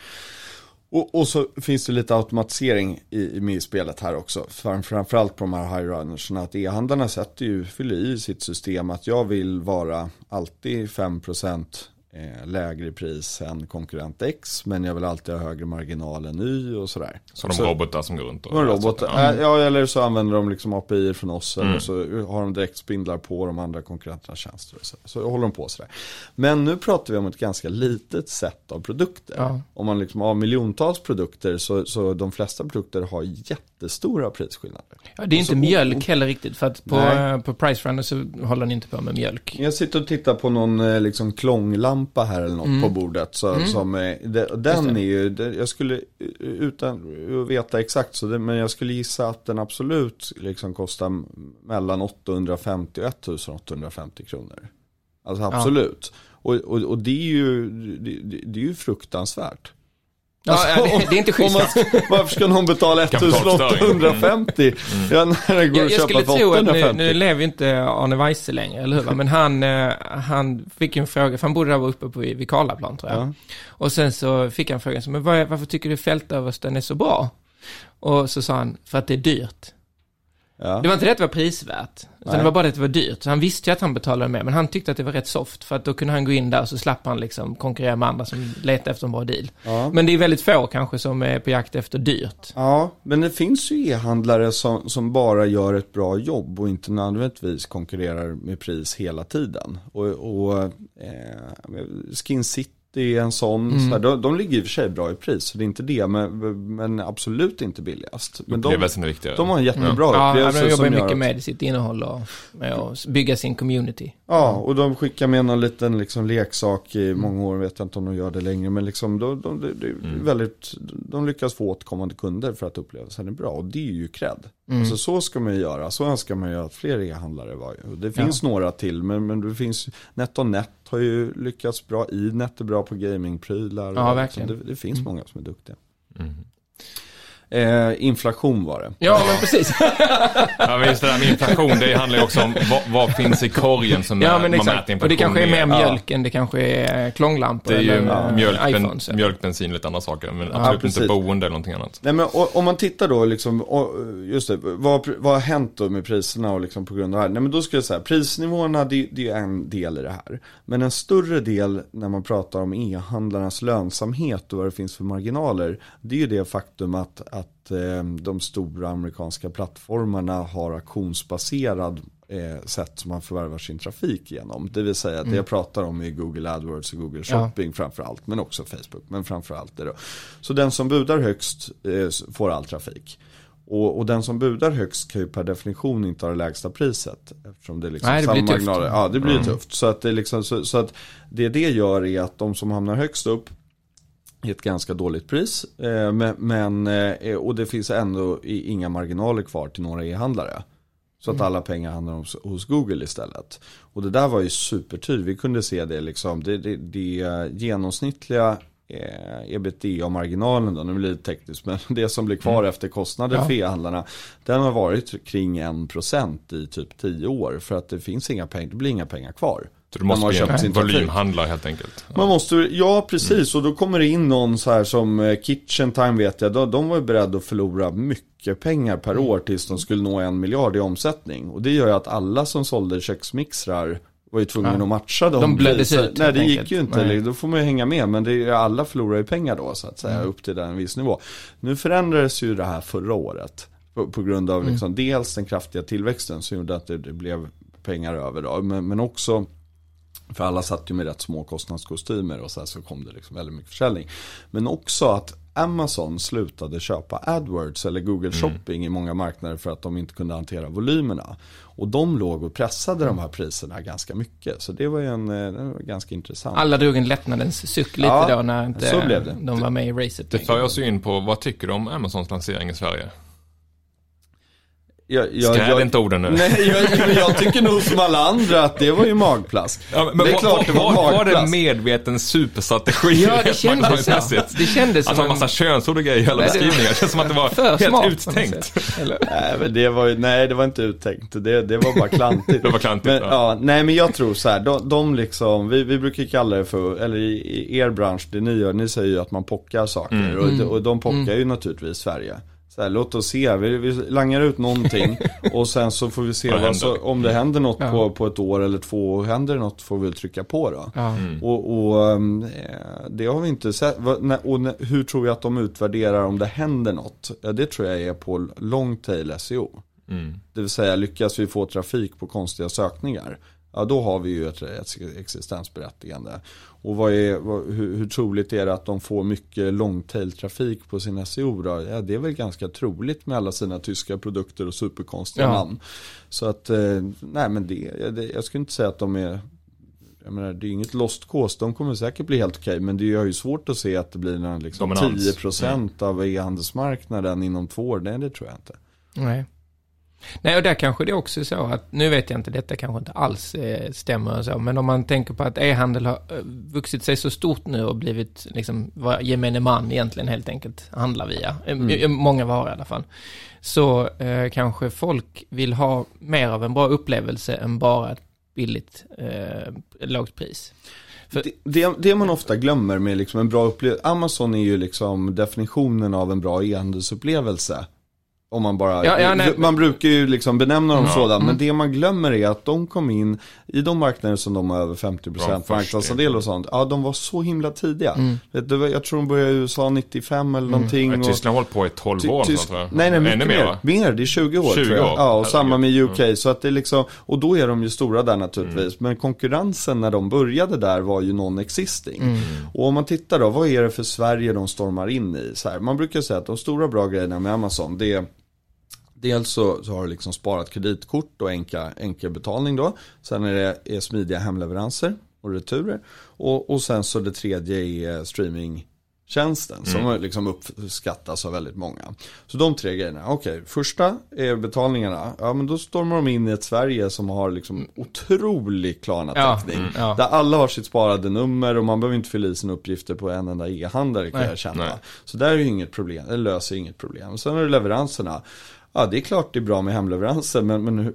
Och, och så finns det lite automatisering i, i med i spelet här också. Framförallt på de här high-runnerserna Att e-handlarna sätter ju, fyller i sitt system att jag vill vara alltid 5% lägre i pris än konkurrent X. Men jag vill alltid ha högre marginal än Y och sådär. Så de Så- robotar som går runt och... robot, Ja. ja. ja eller så använder de liksom API från oss Mm. eller så har de direktspindlar på de andra konkurrenternas tjänster. Och så, så håller de på sådär. Men nu pratar vi om ett ganska litet sätt av produkter. Ja. Om man liksom har miljontals produkter så, så de flesta produkter har jättestora prisskillnader. Ja, det är inte Alltså, mjölk heller riktigt, för att på, Nej. eh, på Pricerunner så håller ni inte på med mjölk. Jag sitter och tittar på någon eh, liksom klånglampa här eller något på bordet. Så, som, eh, de, och den Mm. Är ju, jag skulle, utan att veta exakt, så det, men jag skulle gissa att den absolut liksom kostar mellan 850 och 1850 kronor. Alltså absolut. Och, och, och det är ju, det, det- det är ju fruktansvärt. Ja, Alltså, ja, det, det är inte schysst. man, varför ska någon betala Kapitalförstöring. 1850? Ja, när det går Jag, jag skulle tro att nu, 850. nu lever ju inte Arne Weise längre, eller hur? Men han, eh, han fick en fråga, för han bodde där uppe på, vid Karlaplan tror jag. Ja. Och sen så fick han frågan, så, men vad, är- varför tycker du fältöversten är så bra? Och så sa han, för att det är dyrt. Ja. Det var inte det att det var prisvärt, utan Nej. det var bara det att det var dyrt. Så han visste ju att han betalade mer, men han tyckte att det var rätt soft, för att då kunde han gå in där och så slapp han liksom konkurrera med andra som letade efter en bra deal. Ja. Men det är väldigt få kanske som är på jakt efter dyrt. Ja, men det finns ju e-handlare som, som bara gör ett bra jobb och inte nödvändigtvis konkurrerar med pris hela tiden. Och, och eh, Skin City det är en sån. Mm. Så här, de, de ligger i och för sig bra i pris, så det är inte det, men, men absolut inte billigast. Men de, är viktigare. de har en jättebra Mm. Ja, upplevelse de jobbar mycket att- med sitt innehåll och med att bygga sin community. Ja, och de skickar med någon liten liksom leksak i många år, vet jag inte om de gör det längre, men liksom de, de, de, de, Mm. väldigt, de lyckas få återkommande kunder för att upplevelsen är bra, och det är ju cred. Mm. Alltså så ska man ju göra, så önskar man ju att fler e-handlare var Det finns några till, men, men det finns, NetOnNet har ju lyckats bra, Inet är bra på gamingprylar. Ja, verkligen. Det, det finns många som är duktiga. Mm. Eh, inflation var det. Ja, men precis. Ja, men just det där med inflation, det handlar ju också om vad, vad finns i korgen som ja, man men mäter exakt. inflation Och det kanske är mer med. mjölk än det kanske är klånglampor Det är ju eller mjölk, eh, ben, iPhones. mjölk, bensin och lite andra saker. Men absolut precis. inte boende eller någonting annat. Nej men och, om man tittar då liksom, och, just det, vad, vad har hänt då med priserna och liksom på grund av det här? Nej men då skulle jag säga, prisnivåerna det, det är en del i det här. Men en större del när man pratar om e-handlarnas lönsamhet och vad det finns för marginaler, det är ju det faktum att, att eh, de stora amerikanska plattformarna har auktionsbaserad eh, sätt som man förvärvar sin trafik genom. Det vill säga att det jag pratar om är Google AdWords och Google Ja. Shopping framför allt, men också Facebook, men framför allt det då. Så den som budar högst eh, får all trafik. Och, och den som budar högst kan ju per definition inte ha det lägsta priset. Eftersom det är liksom Nej, det samma blir tufft. Ja, det blir tufft. Så att, det är liksom, så, så att det det gör är att de som hamnar högst upp är ett ganska dåligt pris. Eh, men, eh, och det finns ändå i- inga marginaler kvar till några e-handlare. Så att alla pengar hamnar hos, Google istället. Och det där var ju supertydligt. Vi kunde se det liksom. Det, det, det genomsnittliga eh, ebitda-marginalen då, nu blir det tekniskt, men det som blir kvar efter kostnader Ja. för e-handlarna, den har varit kring 1% i typ 10 år. För att det finns inga pengar, det blir inga pengar kvar. Så du måste Man köpt en sin trafik. volymhandlare helt enkelt. Ja. Man måste, ja precis, och då kommer det in någon så här som eh, Kitchen Time vet jag, de, de var ju beredda att förlora mycket pengar per Mm. år tills de skulle nå en miljard i omsättning. Och det gör ju att alla som sålde köksmixrar var ju tvungna Ja. att matcha dem. De blöddes ut, Nej det gick ju inte, Nej. då får man ju hänga med. Men det är, alla förlorar ju pengar då så att säga, Mm. upp till den viss nivå. Nu förändrades ju det här förra året. På, på grund Mm. av liksom, dels den kraftiga tillväxten som gjorde att det, det blev pengar över då. Men, men också för alla satt ju med rätt små kostnadskostymer och sen så kom det liksom väldigt mycket försäljning. Men också att Amazon slutade köpa AdWords eller Google Shopping i många marknader för att de inte kunde hantera volymerna. Och de låg och pressade de här priserna ganska mycket. Så det var ju en, eh, det var ganska intressant. Alla drog en lättnadens suck lite Ja, då när inte så blev det. de var med i racet. Det för oss in på, vad tycker du om Amazons lansering i Sverige? Jag, jag, Skräv jag, inte orden nu. Nej, jag, men jag tycker nog som alla andra att det var ju magplask. Ja, men det är var, klart det var var, var det magplask. medveten superstrategi? Ja, det kändes så. Det kändes Att som ha en... massa könsord och grejer i alla beskrivningar. Det känns som att det var helt smart uttänkt. Nej, men det var ju, nej det var inte uttänkt. Det, det var bara klantigt. Det var klantigt, men, ja. ja. Nej men jag tror så här, de, de liksom, vi, vi brukar kalla det för, eller i, i er bransch, det ni gör, ni säger ju att man pockar saker. Mm. Och, de- och de pockar ju naturligtvis Sverige. Så här, låt oss se, vi, vi langar ut någonting och sen så får vi se Vad vad så, händer? om det händer något Ja. på, på ett år eller två, och händer det något får vi trycka på då. Ja. Mm. Och, och ehm, eh, det har vi inte sett. Och hur tror jag att de utvärderar om det händer något? Det tror jag är på long tail SEO. Mm. Det vill säga lyckas vi få trafik på konstiga sökningar. Ja då har vi ju ett, existensberättigande. Och vad är, vad, hur, hur troligt är det att de får mycket long tail trafik på sin SEO då? Ja det är väl ganska troligt med alla sina tyska produkter och superkonstiga Ja. namn. Så att, eh, nej men det, det, jag skulle inte säga att de är jag menar, det är inget lost cause, de kommer säkert bli helt okej. Men det är ju svårt att se att det blir någon liksom Dominans. 10% av e-handelsmarknaden inom två år. Nej, det tror jag inte. Nej. Nej, och där kanske det också är så att, nu vet jag inte, detta kanske inte alls eh, stämmer och så, men om man tänker på att e-handel har eh, vuxit sig så stort nu och blivit liksom vad gemene man egentligen helt enkelt handlar via, eh, Mm. många varor i alla fall, så eh, kanske folk vill ha mer av en bra upplevelse än bara ett billigt, eh, lågt pris. För- Det, det, det man ofta glömmer med liksom en bra upplevelse, Amazon är ju liksom definitionen av en bra e-handelsupplevelse. Om man bara, Ja, ja, man brukar ju liksom benämna dem sådant, men det man glömmer är att de kom in i de marknader som de har över 50% först, marknadsandel och sånt. Ja, de var så himla tidiga. Du, jag tror de började i USA 95 eller någonting. Ja, och- Tyskland har hållit på i 12 Ty- år. tysk- tror jag. Nej, nej, mycket mer. va? Mer, det är 20 år 20 tror jag. år. Ja, och samma med. UK. Så att det är liksom, och då är de ju stora där naturligtvis. Mm. Men konkurrensen när de började där var ju non-existing. Mm. Och om man tittar då, vad är det för Sverige de stormar in i? Så här, man brukar säga att de stora bra grejerna med Amazon, det är Dels så, så har du liksom sparat kreditkort och enka, enkel betalning då. Sen är det är smidiga hemleveranser och returer. Och, och sen så det tredje är streamingtjänsten som liksom uppskattas av väldigt många. Så de tre grejerna. Okej, första är betalningarna. Ja men då stormar de in i ett Sverige som har liksom otrolig Klarna-täckning. Ja, ja. Där alla har sitt sparade nummer och man behöver inte fylla i sina uppgifter på en enda e-handlare kan Nej. jag känna. Nej. Så där är ju inget problem, det löser inget problem. Sen är det leveranserna. Ja, det är klart det är bra med hemleveranser, men, men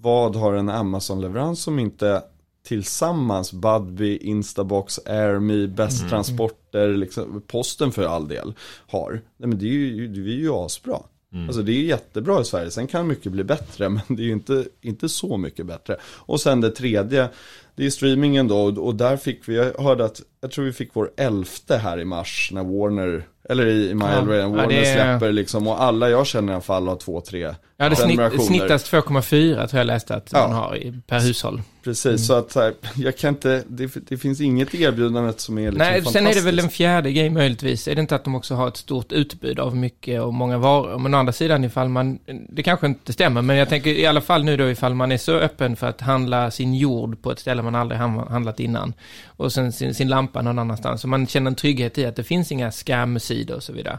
vad har en Amazon-leverans som inte tillsammans Budbee, Instabox, AirMe, Best Mm. Transporter, liksom, posten för all del har. Nej men det är ju, det är ju asbra. Mm. Alltså det är jättebra i Sverige, sen kan mycket bli bättre, men det är ju inte, inte så mycket bättre. Och sen det tredje, det är streamingen då, och och där fick vi, jag hörde att, jag tror vi fick vår elfte här i mars, när Warner, eller i, i My Ja. Elrain, Ja, Warner det är- släpper liksom, och alla jag känner i alla fall har två, tre Ja, det snitt, snittas 2,4 tror jag läste att Ja. man har per hushåll. Precis, så att så här, jag kan inte, det, det finns inget erbjudande som är liksom Nej, sen är det väl en fantastiskt. fjärde grej möjligtvis. Är det inte att de också har ett stort utbud av mycket och många varor? Men å andra sidan ifall man, det kanske inte stämmer, men jag tänker i alla fall nu då ifall man är så öppen för att handla sin jord på ett ställe man aldrig handlat innan. Och sen sin, sin lampa någon annanstans. Så man känner en trygghet i att det finns inga scam-sidor och så vidare.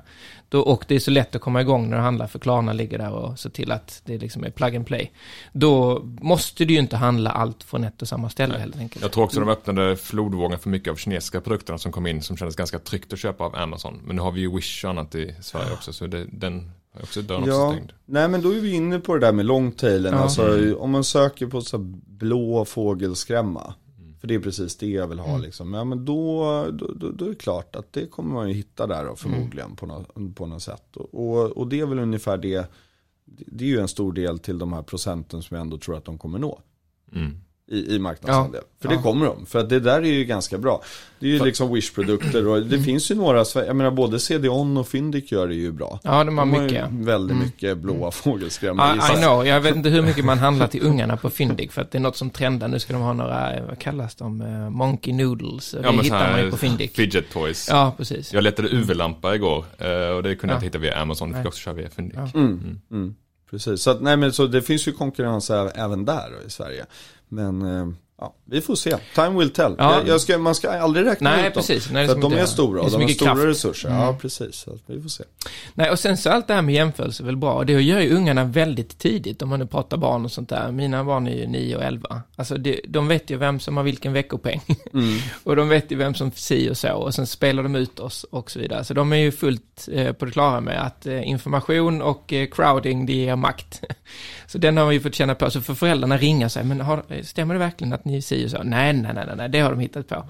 Då, och det är så lätt att komma igång när du handlar för Klarna ligger där och se till att det liksom är plug and play. Då måste du ju inte handla allt från ett och samma ställe helt enkelt. Jag tror också de öppnade flodvågen för mycket av kinesiska produkterna som kom in som kändes ganska tryggt att köpa av Amazon. Men nu har vi ju Wish och annat i Sverige också så det, den har också dörren också Ja, stängd. nej men då är vi inne på det där med longtailen. Ja. Alltså om man söker på så blå fågelskrämma. För det är precis det jag vill ha liksom. Ja men då, då, då, då är det klart att det kommer man ju hitta där då, förmodligen på, något, på något sätt. Och, och, och det är väl ungefär det. Det är ju en stor del till de här procenten som jag ändå tror att de kommer nå. Mm. I, i marknadsandel. För det Ja. kommer de. För att det där är ju ganska bra. Det är ju liksom Wish-produkter och det finns ju några, jag menar både CD-ON och Fyndik gör det ju bra. Ja, de har De har mycket. väldigt mycket blåa fågelskrämmor I, i I know, jag vet inte hur mycket man handlar till ungarna på Fyndik för att det är något som trendar. Nu ska de ha några, vad kallas de, Eh, Monkey Noodles. Det Ja men så hittar man ju på Fyndik. fidget toys. Ja, precis. Jag letade UV-lampa igår eh, och det kunde jag Ja. inte hitta via Amazon. Det fick jag också köra via Fyndik. Ja. Mm, mm. Precis, så att, nej men så det finns ju konkurrens även där i Sverige. Men eh, ja, vi får se. Time will tell. Ja. Jag, jag ska, man ska aldrig räkna Nej, ut dem. precis. Nej, det för att de är stora och de har stora kraft. resurser. Mm. Ja, precis. Så vi får se. Nej, och sen så allt det här med jämförelse är väl bra. Det gör ju ungarna väldigt tidigt, om man nu pratar barn och sånt där. Mina barn är ju 9 och 11. Alltså, det, de vet ju vem som har vilken veckopeng. Mm. och de vet ju vem som si och så. Och sen spelar de ut oss och så vidare. Så de är ju fullt eh, på det klara med att eh, information och eh, crowding, det ger makt. så den har vi ju fått känna på. Så för föräldrarna ringa sig, men har, stämmer det verkligen att ni si och så? Nej, nej, nej, nej, det har de hittat på.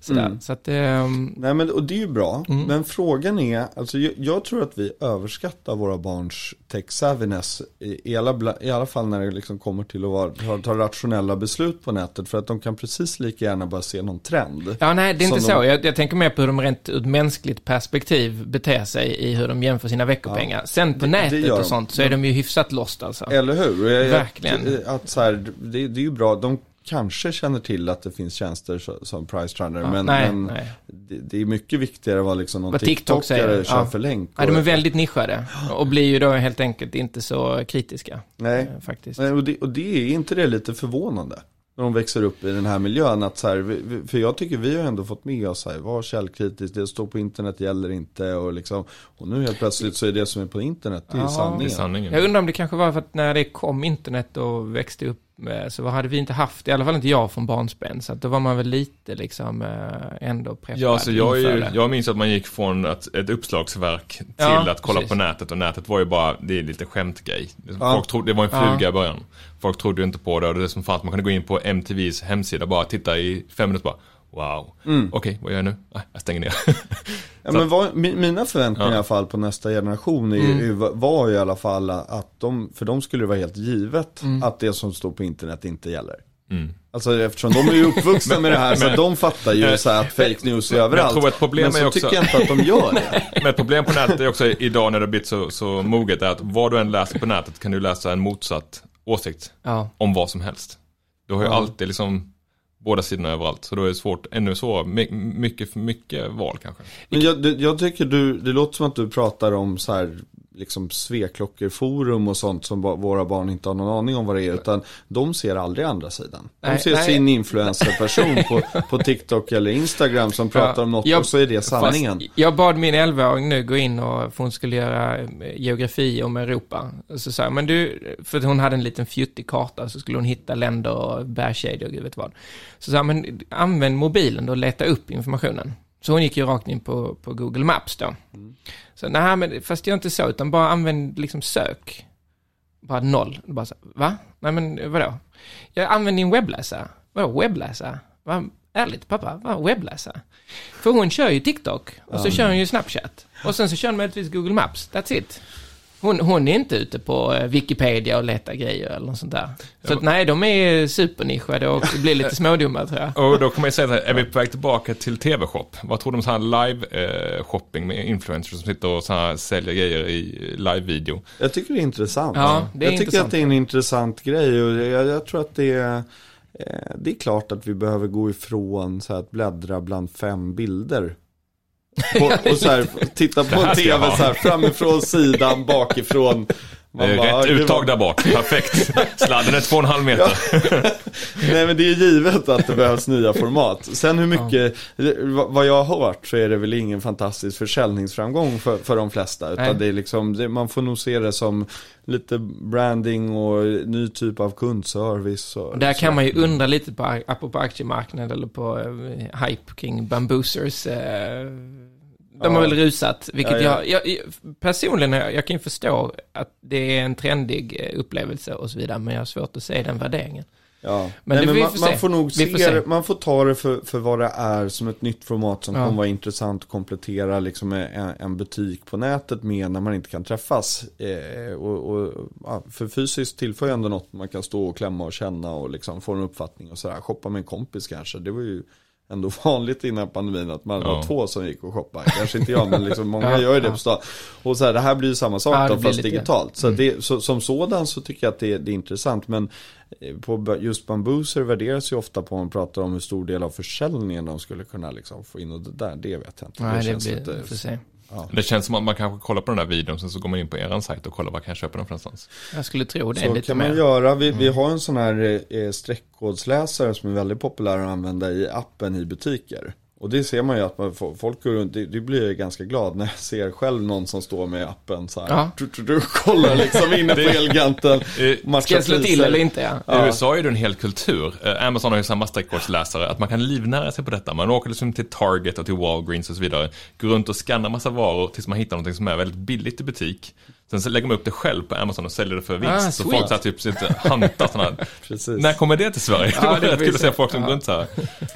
Sådär. Mm. Så att, ehm, Nej men och det är ju bra. Mm. Men frågan är, alltså jag, jag tror att vi överskattar våra barns tech savviness i, i, alla, i alla fall när det liksom kommer till att vara, ta, ta rationella beslut på nätet. För att de kan precis lika gärna bara se någon trend. Ja, nej, det är inte så. de- Jag, jag tänker mer på hur de rent ur ett mänskligt perspektiv beter sig i hur de jämför sina veckopengar. Sen på det- det nätet gör och sånt så är de ju hyfsat lost alltså. Eller hur? Jag- jag- Verkligen. Att, så här, det, det är ju bra. De kanske känner till att det finns tjänster som Price Runner. Ja, men nej, men nej. Det, det är mycket viktigare vad liksom någon Vad TikTok TikTokare säger, kör ja. för länk. Ja, de är väldigt nischade och blir ju då helt enkelt inte så kritiska. Nej, eh, Faktiskt. Nej, och, det, och det är inte det lite förvånande? När de växer upp i den här miljön. Att så här, för jag tycker vi har ändå fått med oss här, var källkritisk, det står på internet gäller inte. Och, liksom, och nu helt plötsligt så är det som är på internet, det är Ja. Det är sanningen. sanningen. Jag undrar om det kanske var för att när det kom internet och växte upp så hade vi inte haft, i alla fall inte jag från barnsben, så att då var man väl lite liksom eh, ändå preppad Ja, så jag, ju, jag minns att man gick från att, ett uppslagsverk till Ja, att kolla precis. på nätet och nätet var ju bara, det är lite skämtgrej. Ja. Folk trodde, det var en Ja. fluga i början. Folk trodde ju inte på det och det som fanns, man kunde gå in på MTVs hemsida bara titta i fem minuter bara Wow. Mm. Okej, vad gör jag nu? Ah, jag stänger ner. Ja, men vad, mi- mina förväntningar Ja. i alla fall på nästa generation är, ju- var ju i alla fall att de, för dem skulle det vara helt givet att det som står på internet inte gäller. Mm. Alltså eftersom de är ju uppvuxna med det här så att de fattar ju så här att fake news är överallt. tror ett problem men så är också- tycker jag inte att de gör det. Men ett problem på nätet är också idag när det har blivit så, så moget är att vad du än läser på nätet kan du läsa en motsatt åsikt Ja. om vad som helst. Du har ju Ja. alltid liksom båda sidorna överallt. Så då är det svårt, ännu svårare, My, mycket för mycket val kanske. Men jag, jag tycker du, det låter som att du pratar om så här liksom sveklockerforum och sånt som våra barn inte har någon aning om vad det är. Utan de ser aldrig andra sidan. De Nej, ser nej. sin influencerperson på, på TikTok eller Instagram som pratar om något jag- och så är det sanningen. Jag bad min 11-åring nu gå in och, för hon skulle göra eh, geografi om Europa. Så sa jag, men du, för hon hade en liten fjuttig karta så skulle hon hitta länder och bergskedjor och gud vet vad. Så sa jag, men använd mobilen då och leta upp informationen. Så hon gick ju rakt in på, på Google Maps då. Så nej, men fast gör inte så, utan bara använd liksom sök. Bara noll. Bara så, va? Nej men vadå? Jag använder din webbläsare. Vadå webbläsare? Va? Ärligt pappa, vad webbläsare? För hon kör ju TikTok och så kör hon ju Snapchat. Och sen så kör hon möjligtvis Google Maps, that's it. Hon, hon är inte ute på eh, Wikipedia och letar grejer eller något sånt där. Så att, nej, de är supernischade och blir lite smådumma tror jag. Och då kan man ju säga här, är vi på väg tillbaka till TV-shop? Vad tror du om så här live-shopping med influencers som sitter och så här säljer grejer i live-video? Jag tycker det är intressant. Ja, det är jag tycker intressant. att det är en intressant grej och jag, jag tror att det är, eh, det är klart att vi behöver gå ifrån så här att bläddra bland fem bilder. Och, och så här, titta på en tv så här, framifrån, sidan, bakifrån. Man Det är bara, rätt uttag var- där bak, perfekt. Sladden är två och en halv meter. Nej men det är givet att det behövs nya format. Sen hur mycket, vad- vad jag har hört så är det väl ingen fantastisk försäljningsframgång för, för de flesta. Utan Nej. det är liksom, det, man får nog se det som lite branding och ny typ av kundservice. Och, där så. kan man ju undra lite på, apropå aktiemarknad eller på eh, hype kring bamboosers. Eh, de har väl rusat, vilket Ja, ja. Jag, jag, personligen, jag, kan ju förstå att det är en trendig eh, upplevelse och så vidare, men jag har svårt att se den värderingen. Ja. Men Nej, men man, får man får nog se, får man får ta det för, för vad det är som ett nytt format som Ja. kommer vara intressant att komplettera liksom en, en butik på nätet med när man inte kan träffas. Eh, och, och, ja, för fysiskt tillför ändå något man kan stå och klämma och känna och liksom få en uppfattning och sådär. Shoppa med en kompis kanske, det var ju ändå vanligt innan pandemin att man Ja. var två som gick och shoppade. Kanske inte jag men liksom många Ja, gör ju det ja. på stan. Och så här, det här blir ju samma sak det då fast digitalt. Så, det, så som sådan så tycker jag att det, det är intressant. Men eh, på just bambuser värderas ju ofta på om man pratar om hur stor del av försäljningen de skulle kunna liksom få in och det där, det vet jag inte. Nej, det, känns blir, lite- vi får se. Det känns som att man kanske kollar på den där videon, sen så går man in på er sajt och kollar vad kan jag köpa den för någonstans. Jag skulle tro det Så lite kan mer. man göra. Vi, vi har en sån här eh, streckkodsläsare som är väldigt populär att använda i appen i butiker. Och det ser man ju att man, får- folk går runt, det, det blir jag ganska glad när jag ser själv någon som står med appen så här. Ja. Du, du, du, kollar liksom inne på Elganten. Eh, Ska jag slå till eller inte? Ja. I Ja. USA är det en hel kultur. Eh, Amazon har ju samma streckkodsläsare, att man kan livnära sig på detta. Man åker liksom till Target och till Walgreens och så vidare. Går runt och skannar massa varor tills man hittar något som är väldigt billigt i butik. Sen så lägger man upp det själv på Amazon och säljer det för vinst. Ah, så sweet. folk så här typ sitter hantar sådana här. När kommer det till Sverige? Ja, det var rätt kul att se folk som går runt så här.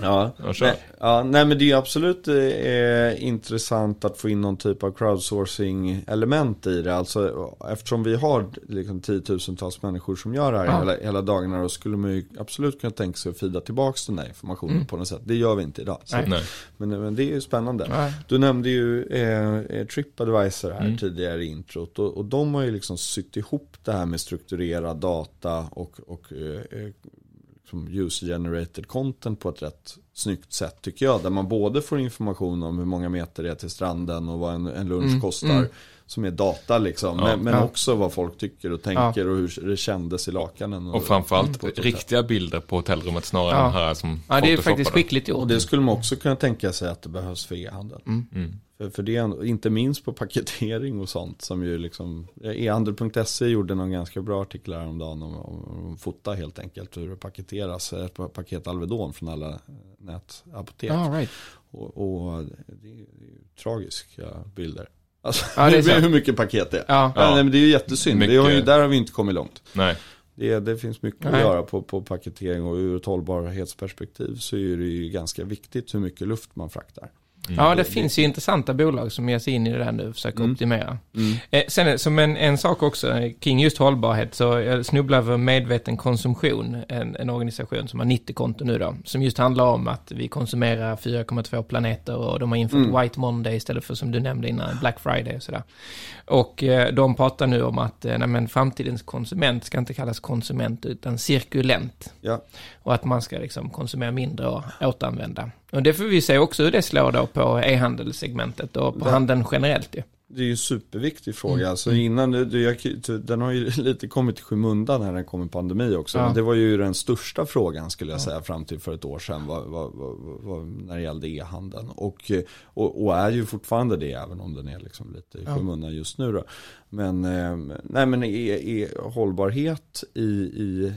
Ja, nej, ja, nej men det är ju absolut eh, intressant att få in någon typ av crowdsourcing-element i det. Alltså eftersom vi har liksom tiotusentals människor som gör det här Ja. hela, hela dagarna då skulle man ju absolut kunna tänka sig att fida tillbaka den där informationen på något sätt. Det gör vi inte idag. Så, Nej. Nej. men, men det är ju spännande. Nej. Du nämnde ju eh, eh, Tripadvisor här Mm. tidigare i introt och, och de har ju liksom sytt ihop det här med strukturerad data och, och eh, eh, som user-generated content på ett rätt snyggt sätt tycker jag. Där man både får information om hur många meter det är till stranden och vad en, en lunch Mm, kostar. mm. Som är data liksom. Ja. men men Ja. också vad folk tycker och tänker och hur det kändes i lakanen. Och framförallt ett sätt. riktiga bilder på hotellrummet snarare Ja. än här som Ja, det är faktiskt skickligt gjort. Och det skulle man också kunna tänka sig att det behövs för e-handel. Mm. För, för det är inte minst på paketering och sånt som ju liksom E-handel.se gjorde någon ganska bra artikel häromdagen om, om, om fota helt enkelt hur det paketeras. Ett paket Alvedon från alla eh, nätapotek. Ja, right. Och, och det är ju tragiska bilder. Alltså Ja, det är hur, mycket paket det är. Ja. Ja. nej, men det är ju jättesynd. Det har ju, Mycket. där har vi inte kommit långt. Nej. Det, det finns mycket att Nej. göra på, på paketering och ur ett hållbarhetsperspektiv så är det ju ganska viktigt hur mycket luft man fraktar. Ja, det finns ju intressanta bolag som ger sig in i det där nu och försöker Mm. optimera. Eh, sen som en, en sak också eh, kring just hållbarhet så jag snubblade över medveten konsumtion, en, en organisation som har 90 konton nu då, som just handlar om att vi konsumerar 4,2 planeter och de har infört Mm. White Monday istället för som du nämnde innan, Black Friday och sådär. Och eh, de pratar nu om att eh, nej, men framtidens konsument ska inte kallas konsument utan cirkulent. Ja. Och att man ska liksom konsumera mindre och återanvända. Och det får vi se också hur det slår då på e-handelssegmentet och på Det- handeln generellt ju. Det är ju en superviktig fråga. Mm. Alltså innan, det, jag, den har ju lite kommit i skymundan när den kom i pandemi också. Ja. Men det var ju den största frågan skulle jag säga fram till för ett år sedan vad, vad, vad, när det gällde e-handeln. Och, eh, och, och är ju fortfarande det även om den är liksom lite i Ja. skymundan just nu då. Men, eh, nej, men e, e, hållbarhet i, i,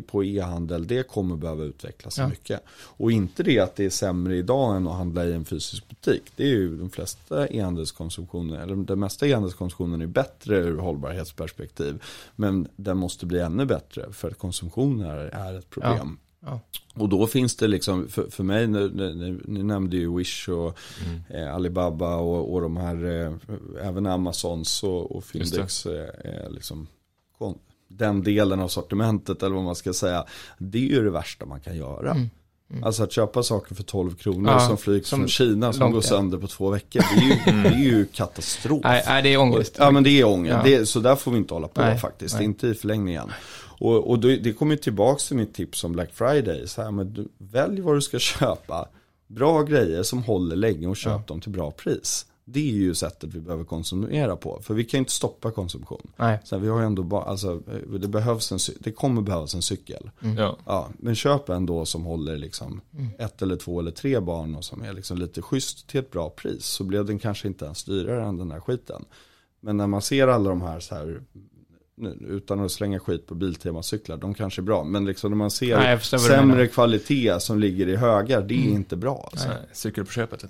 på e-handel det kommer behöva utvecklas Ja. mycket. Och inte det att det är sämre idag än att handla i en fysisk butik. Det är ju de flesta e-handelskonsumtioner, eller den mesta e-handelskonsumtionen är bättre ur hållbarhetsperspektiv. Men den måste bli ännu bättre för att konsumtion är, ett problem. Ja. Och då finns det liksom, för, för mig, ni, ni, ni nämnde ju Wish och eh, Alibaba och, och de här, eh, även Amazons och, och Findex, eh, är liksom kon- den delen av sortimentet eller vad man ska säga. Det är ju det värsta man kan göra. Alltså att köpa saker för 12 kronor Mm. Ja, som flygs som från Kina som går ja. sönder på två veckor. Det är ju, det är ju katastrof. Nej, nej, det är ångest. Ja men det är ångest. Ja. Det så där får vi inte hålla på Nej, faktiskt. nej. Inte i förlängningen. Och, och då, det kommer tillbaka till mitt tips om Black Friday. Så här, men du, välj vad du ska köpa. Bra grejer som håller länge och köp dem till bra pris. Det är ju sättet vi behöver konsumera på. För vi kan ju inte stoppa konsumtion. Nej. Så här, vi har ju ändå bara, alltså, eh, det, behövs en, det kommer behövas en cykel. Ja. Ja, men köp en då som håller liksom Mm. ett eller två eller tre barn och som är liksom lite schysst till ett bra pris. Så blev den kanske inte ens dyrare än den här skiten. Men när man ser alla de här så här, utan att slänga skit på Biltema-cyklar, de kanske är bra. Men liksom när man ser Nej, sämre menar. Mm. kvalitet som ligger i högar, det är inte bra. Alltså. Nej, Cykel på köpet.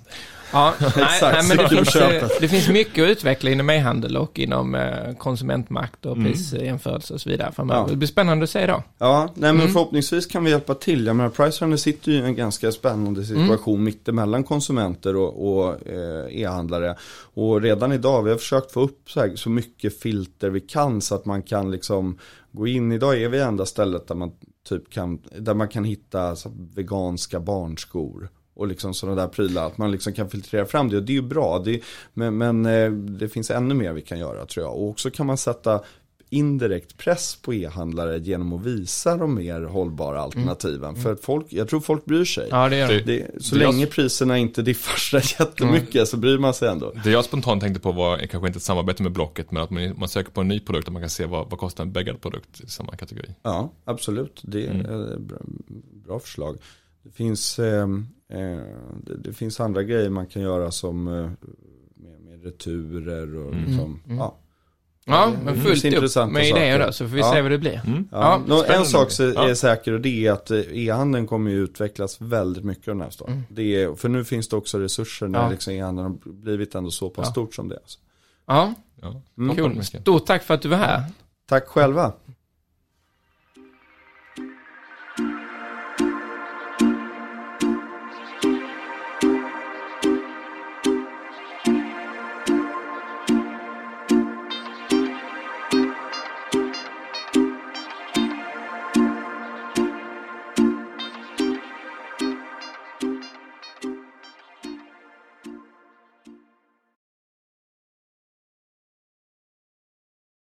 Ja, nej, Exakt, nej, men det finns, det finns mycket att utveckla inom e-handel och inom eh, konsumentmakt och Mm. prisjämförelse och så vidare framöver. Ja. Det blir spännande att se då. Ja, nej Mm. men förhoppningsvis kan vi hjälpa till. Jag menar, Pricerunner sitter ju i en ganska spännande situation Mm. mittemellan konsumenter och, och eh, e-handlare. Och redan idag, vi har försökt få upp så, här, så mycket filter vi kan så att man kan liksom gå in. Idag är vi enda stället där man typ kan, där man kan hitta så, veganska barnskor. Och liksom sådana där prylar, att man liksom kan filtrera fram det. Och det är ju bra, det, men, men eh, det finns ännu mer vi kan göra tror jag. Och också kan man sätta indirekt press på e-handlare genom att visa de mer hållbara alternativen. För att folk, jag tror folk bryr sig. Ja, det gör det. Det, så Det länge oss- priserna inte diffar så jättemycket så bryr man sig ändå. Det jag spontant tänkte på var kanske inte ett samarbete med Blocket, men att man, man söker på en ny produkt och man kan se vad, vad kostar en bäggad produkt i samma kategori. Ja, absolut. Det är ett bra, bra förslag. Det finns, eh, eh, det, det finns andra grejer man kan göra som eh, med, med returer och liksom, ja. Ja, det men finns fullt upp intressanta med idéer då, så får vi Ja. se vad det blir. Mm. Ja, Ja, nå- en sak så är Ja. säker och det är att eh, e-handeln kommer ju utvecklas väldigt mycket de nästa åren. Det är, för nu finns det också resurser när Mm. Ja. liksom e-handeln har blivit ändå så pass Ja. stort som det är. Ja, Ja. Mm. Cool. Stort tack för att du var här. Tack själva.